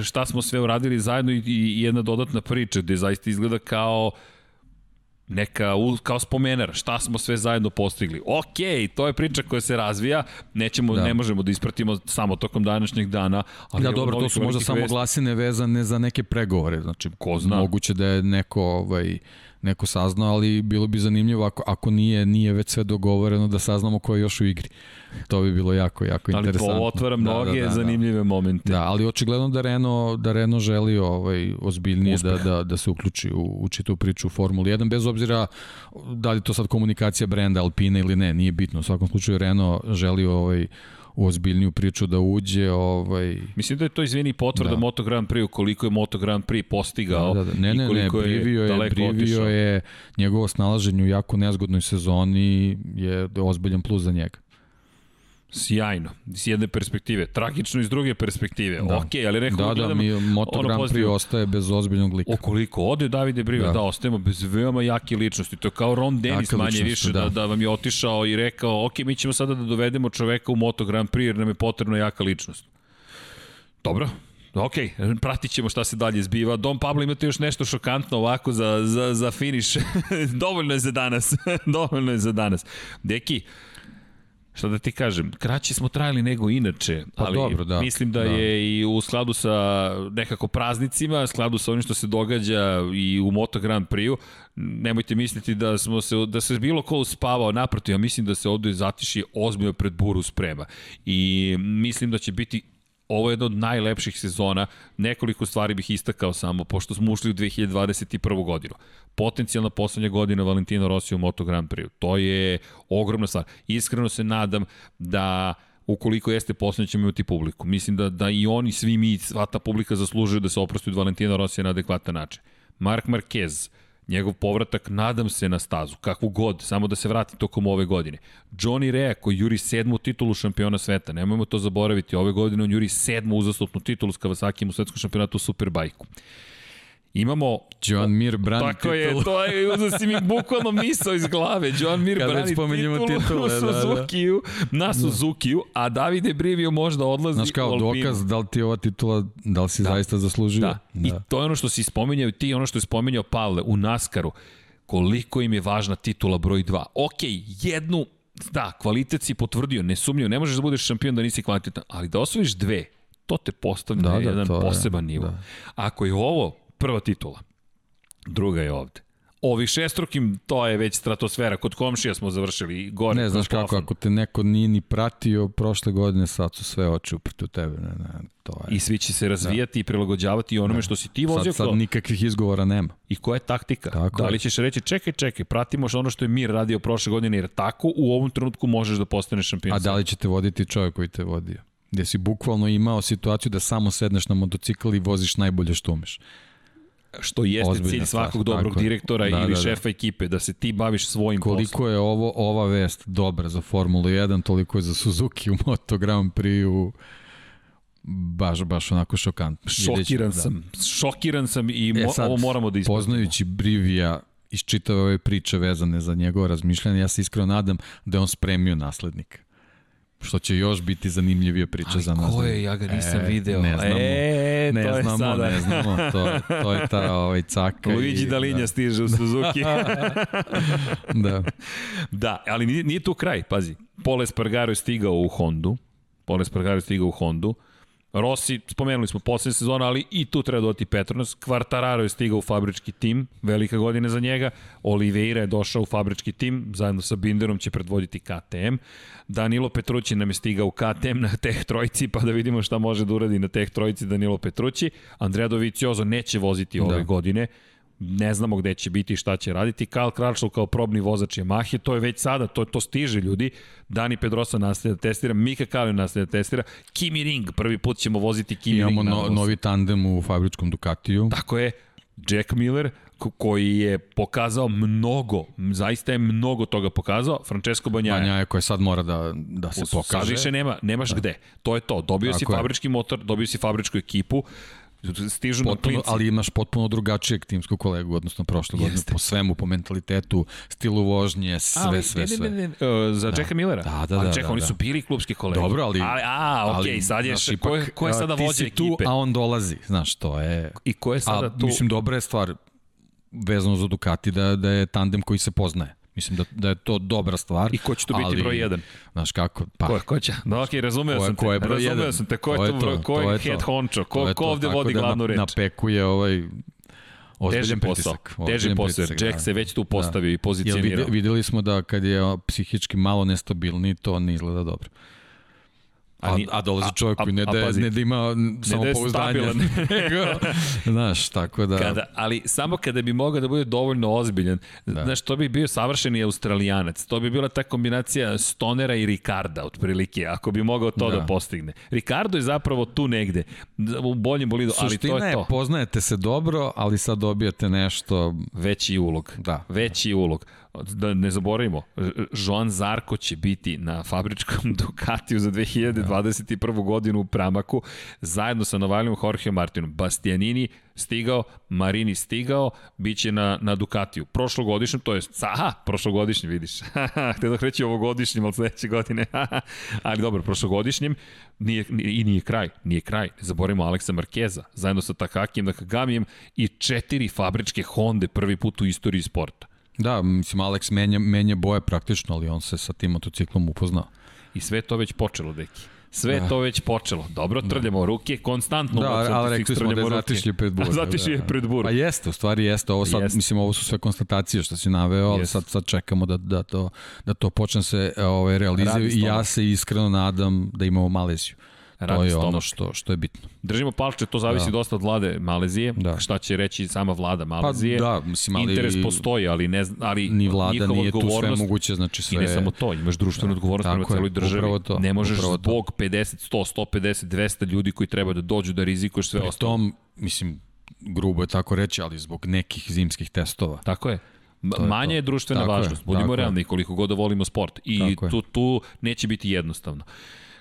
A: šta smo sve uradili zajedno i, i jedna dodatna priča gde zaista izgleda kao uh, neka, kao spomenar, šta smo sve zajedno postigli. Ok, to je priča koja se razvija, nećemo, da. ne možemo da ispratimo samo tokom današnjeg dana.
B: Ali da, dobro, to su možda samo glasine vezane za neke pregovore, znači, Ko zna? moguće da je neko ovaj, neko saznao, ali bilo bi zanimljivo ako, ako nije, nije već sve dogovoreno da saznamo ko je još u igri. To bi bilo jako, jako ali interesantno.
A: Ali to otvara mnoge da, da, da, zanimljive momente.
B: Da, ali očigledno da Renault, da Renault želi ovaj, ozbiljnije da, da, da se uključi u, u čitu priču u Formuli 1, bez obzira da li to sad komunikacija brenda Alpine ili ne, nije bitno. U svakom slučaju Renault želi ovaj, u ozbiljniju priču da uđe. Ovaj...
A: Mislim da je to, izvini, potvrda da. Moto Grand Prix, koliko je Moto Grand Prix postigao
B: da, da, da. Ne, ne, ne, Brivio je, je Brivio je njegovo snalaženje u jako nezgodnoj sezoni je ozbiljan plus za njega.
A: Sjajno, s jedne perspektive. Tragično iz druge perspektive. Da. Ok, ali rekao
B: da, da, mi Moto Grand Prix ostaje bez ozbiljnog lika.
A: Okoliko ode Davide Brive, da. da, ostajemo bez veoma jake ličnosti. To je kao Ron Dennis Jaka manje više, da. da. da vam je otišao i rekao, ok, mi ćemo sada da dovedemo čoveka u Moto Grand Prix jer nam je potrebna jaka ličnost. Dobro, Ok, pratit ćemo šta se dalje zbiva. Dom Pablo, imate još nešto šokantno ovako za, za, za finiš? [laughs] Dovoljno je za danas. [laughs] Dovoljno je za danas. Deki, šta da ti kažem, kraće smo trajali nego inače, pa ali dobro, da. mislim da, da je i u skladu sa nekako praznicima, u skladu sa onim što se događa i u Moto Grand Prix-u, nemojte misliti da smo se da se bilo ko uspavao naprotiv, ja mislim da se ovde zatiši ozbiljno pred buru sprema. I mislim da će biti ovo je jedna od najlepših sezona. Nekoliko stvari bih istakao samo, pošto smo ušli u 2021. godinu. Potencijalna poslednja godina Valentino Rossi u Moto Grand Prix. To je ogromna stvar. Iskreno se nadam da ukoliko jeste poslednja ćemo imati publiku. Mislim da, da i oni, svi mi, sva ta publika zaslužuju da se oprosti od Valentina Rosija na adekvatan način. Mark Marquez, njegov povratak, nadam se na stazu, kakvu god, samo da se vrati tokom ove godine. Johnny Rea koji juri sedmu titulu šampiona sveta, nemojmo to zaboraviti, ove godine on juri sedmu uzastopnu titulu s Kawasakijem u svetskom šampionatu u Superbajku. Imamo
B: Joan Mir brani
A: Tako
B: titulu.
A: je, to je, uzeo si mi bukvalno misao iz glave. Joan Mir
B: Kad
A: brani titulu, u
B: da, da.
A: Suzukiju, na Suzukiju, a Davide Brivio možda odlazi
B: Znaš kao
A: u Alpinu.
B: dokaz da li ti ova titula, da li si da. zaista zaslužio?
A: Da. I to je ono što si spominjao ti, ono što je spominjao Pavle u Naskaru. Koliko im je važna titula broj 2. Ok, jednu, da, kvalitet si potvrdio, nesumnjivo, ne možeš da budeš šampion da nisi kvalitetan, ali da osvojiš dve, to te postavlja
B: Da,
A: da,
B: da,
A: jedan
B: to je,
A: poseban nivo.
B: da.
A: Ako je ovo prva titula, druga je ovde. Ovih šestrukim, to je već stratosfera. Kod komšija smo završili gore.
B: Ne, znaš kako, ako te neko nije ni pratio prošle godine, sad su sve oči uprti u tebe. Ne, ne, to je.
A: I svi će se razvijati da. i prilagođavati onome što si ti vozio.
B: sad, sad nikakvih izgovora nema.
A: I koja je taktika?
B: Tako
A: da li ćeš reći, čekaj, čekaj, pratimo ono što je Mir radio prošle godine, jer tako u ovom trenutku možeš da postaneš šampion.
B: A da li će te voditi čovjek koji te vodio? Gde si bukvalno imao situaciju da samo sedneš na motocikl i voziš najbolje što umeš.
A: Što jeste
B: Ozbiljna
A: cilj
B: stvar,
A: svakog dobrog
B: tako je.
A: direktora
B: Da,
A: ili
B: da, da.
A: šefa ekipe, da se ti baviš svojim poslom.
B: Koliko je ovo ova vest dobra za Formulu 1, toliko je za Suzuki u Moto Grand Prix baš, baš onako šokantno. Videći-
A: Šokiran
B: da.
A: sam, šokiran sam i mo,
B: E sad,
A: ovo moramo da ispratimo.
B: Poznajući Brivija iz čitave ove priče vezane za njegovo razmišljanje, ja se iskreno nadam da je on spremio naslednika. Što će još biti zanimljivija priča
A: Ali
B: za nas.
A: ko je, ja ga nisam
B: E,
A: video.
B: Ne znamo.
A: E,
B: ne
A: to je
B: znamo,
A: sada.
B: ne znamo. To, to je ta ovaj caka.
A: Luigi
B: i-
A: Dalinja stiže u Suzuki. [laughs]
B: Da.
A: da, ali nije, nije tu kraj, pazi. Pole Spargaro je stigao u Hondu. Pole Spargaro je stigao u Hondu. Rossi, spomenuli smo poslednje sezona, ali i tu treba dodati Petronas. Kvartararo je stigao u fabrički tim, velika godina za njega. Oliveira je došao u fabrički tim, zajedno sa Binderom će predvoditi KTM. Danilo Petrući nam je stigao u KTM na teh trojici, pa da vidimo šta može da uradi na teh trojici Danilo Petrući. Andrea Dovizioso neće voziti ove
B: Da.
A: godine ne znamo gde će biti i šta će raditi. Kyle Crutchlow kao probni vozač Yamahe, to je već sada, to, to stiže ljudi. Dani Pedrosa nastavlja da testira, Mika Kalin nastavlja da testira, Kimi Ring, prvi put ćemo voziti Kimi
B: Imamo
A: Ring.
B: no,
A: nadamo se.
B: novi tandem u fabričkom Ducatiju.
A: Tako je, Jack Miller, ko- koji je pokazao mnogo, zaista je mnogo toga pokazao, Francesco Banjaja.
B: Banja je koja sad mora da, da se
A: Sad
B: pokaže.
A: više nema, nemaš gde. To je to. Dobio si
B: Tako je.
A: fabrički motor, dobio si fabričku ekipu, stižu na
B: Potpuno,
A: klinci.
B: ali imaš potpuno drugačijeg timskog kolegu, odnosno prošle godine, po svemu, po mentalitetu, stilu vožnje, sve,
A: Ali,
B: sve,
A: ne,
B: sve.
A: ne, ne, ne, uh, za Jacka Millera.
B: Da, da,
A: ali
B: da, da,
A: oni
B: da.
A: su bili klubski kolege.
B: Dobro, ali...
A: ali a, okej,
B: ali,
A: sad je,
B: znaš,
A: ko, je, ko je sada
B: ti
A: vođa
B: si
A: ekipe?
B: tu, a on dolazi, znaš, to je...
A: I ko je sada
B: a,
A: tu?
B: Mislim, dobra je stvar vezano za Ducati da, da je tandem koji se poznaje. Mislim da, da je to dobra stvar.
A: I ko će tu biti
B: ali,
A: broj jedan?
B: Znaš kako, pa...
A: Ko je, ko će? Da, okej, razumeo
B: ko je-
A: sam te.
B: ko je broj
A: razumeo
B: jedan?
A: sam te. Ko je,
B: To
A: broj, ko
B: to
A: je,
B: to.
A: head honcho?
B: To
A: Ko,
B: je
A: ko
B: to.
A: ovde vodi
B: da
A: glavnu
B: na-
A: reč?
B: Napekuje ovaj
A: Teži
B: ozbiljan
A: posao.
B: pritisak.
A: Teži posao, jer Jack
B: da.
A: se već tu postavio i
B: Jel
A: pozicionirao.
B: vide, videli smo da kad je psihički malo nestabilni, to ne izgleda dobro. A,
A: ni-
B: a dolazi čovjek koji ne da,
A: pazi,
B: ne da ima samo
A: da je
B: pouzdanje. Znaš, tako da...
A: Kada, ali samo kada bi mogao da bude dovoljno ozbiljan, da. znaš, to bi bio savršeni australijanac, to bi bila ta kombinacija Stonera i Ricarda, otprilike, ako bi mogao to da,
B: Da.
A: postigne. Ricardo je zapravo tu negde, u boljem bolidu, ali to
B: Suština
A: je
B: je,
A: to.
B: poznajete se dobro, ali sad dobijate nešto...
A: Veći ulog.
B: Da.
A: Veći ulog. Da ne zaboravimo, Joan Zarko će biti na fabričkom [laughs] Ducatiju za 2021. godinu u Pramaku, zajedno sa Novalijom Jorge Martinom. Bastianini stigao, Marini stigao, bit će na, na Ducatiju. Prošlogodišnjem, to je, aha, prošlogodišnjem, vidiš. [laughs] Htio da kreći ovogodišnjem, ali sledeće godine. [laughs] ali dobro, prošlogodišnjem nije, nije, i nije kraj, nije kraj. Zaboravimo Aleksa Markeza, zajedno sa Takakijem Nakagamijem i četiri fabričke Honda prvi put u istoriji sporta.
B: Da, mislim, Alex menja, menja boje praktično, ali on se sa tim motociklom upoznao.
A: I sve to već počelo, deki. Sve
B: Da.
A: to već počelo. Dobro, trljamo ruke, konstantno.
B: Da,
A: u
B: ali rekli smo da je zatišlje pred buru. [laughs]
A: Zatišlje je
B: da, da.
A: pred buru.
B: Pa jeste, u stvari jeste. Ovo sad,
A: Jeste.
B: mislim, ovo su sve konstatacije što si naveo, ali sad, sad čekamo da, da, to, da to počne se ovaj, realizuje i ja se iskreno nadam da imamo Maleziju. To je
A: stomak.
B: ono što, što je bitno.
A: Držimo palče, to zavisi
B: Da.
A: dosta od vlade Malezije.
B: Da.
A: Šta će reći sama vlada
B: Pa
A: Malezije.
B: da, mislim, ali
A: Interes postoji, ali ne ali
B: ni vlada nije tu sve moguće, znači sve...
A: I ne samo to, imaš društvenu
B: Da,
A: odgovornost prema celoj državi.
B: to,
A: ne možeš zbog 50, 100, 150, 200 ljudi koji treba da dođu da rizikuješ sve
B: Pri
A: ostalo.
B: tom, mislim, grubo je tako reći, ali zbog nekih zimskih testova.
A: Tako je.
B: To je
A: Manja
B: to.
A: je društvena
B: Tako je,
A: važnost. Budimo
B: je.
A: realni koliko god da volimo sport. I tu, tu neće biti jednostavno.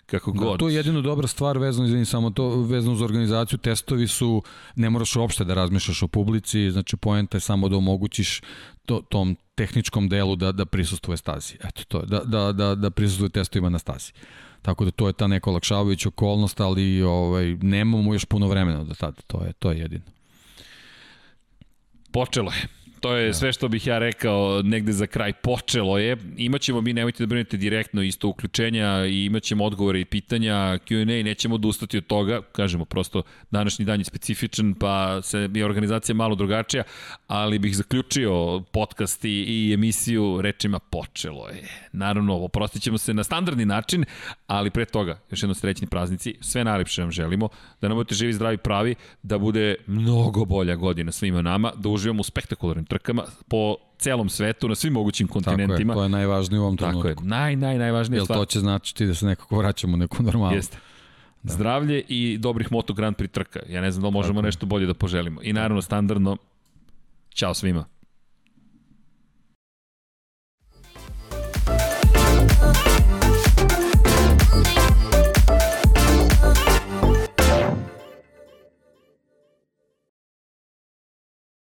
A: Kako
B: da,
A: god.
B: To je jedino dobra stvar vezano, izvini, samo to vezano za organizaciju, testovi su, ne moraš uopšte da razmišljaš o publici, znači poenta je samo da omogućiš to, tom tehničkom delu da, da prisustuje stazi. Eto, to je, da, da, da, da prisustuje testovima na stazi. Tako da to je ta neka olakšavajuća okolnost, ali ovaj, nemamo još puno vremena do tada, to je, to je jedino.
A: Počelo je. To je sve što bih ja rekao negde za kraj. Počelo je. Imaćemo mi, nemojte da brinete direktno isto uključenja i imaćemo odgovore i pitanja, Q&A, nećemo odustati od toga. Kažemo, prosto današnji dan je specifičan, pa se je organizacija malo drugačija, ali bih zaključio podcast i, i emisiju rečima počelo je. Naravno, oprostit ćemo se na standardni način, ali pre toga, još jedno srećni praznici, sve najlepše vam želimo, da nam budete živi, zdravi, pravi, da bude mnogo bolja godina svima nama, da uživamo u spektakularnim trkama po celom svetu, na svim mogućim kontinentima.
B: Tako je, to je najvažnije u ovom trenutku.
A: Tako je, naj, naj, najvažnija
B: stvar. Jel to će značiti da se nekako vraćamo u neku normalnu?
A: Jeste. Da. Zdravlje i dobrih Moto Grand Prix trka. Ja ne znam da možemo Tako. nešto bolje da poželimo. I naravno, standardno, Ćao svima.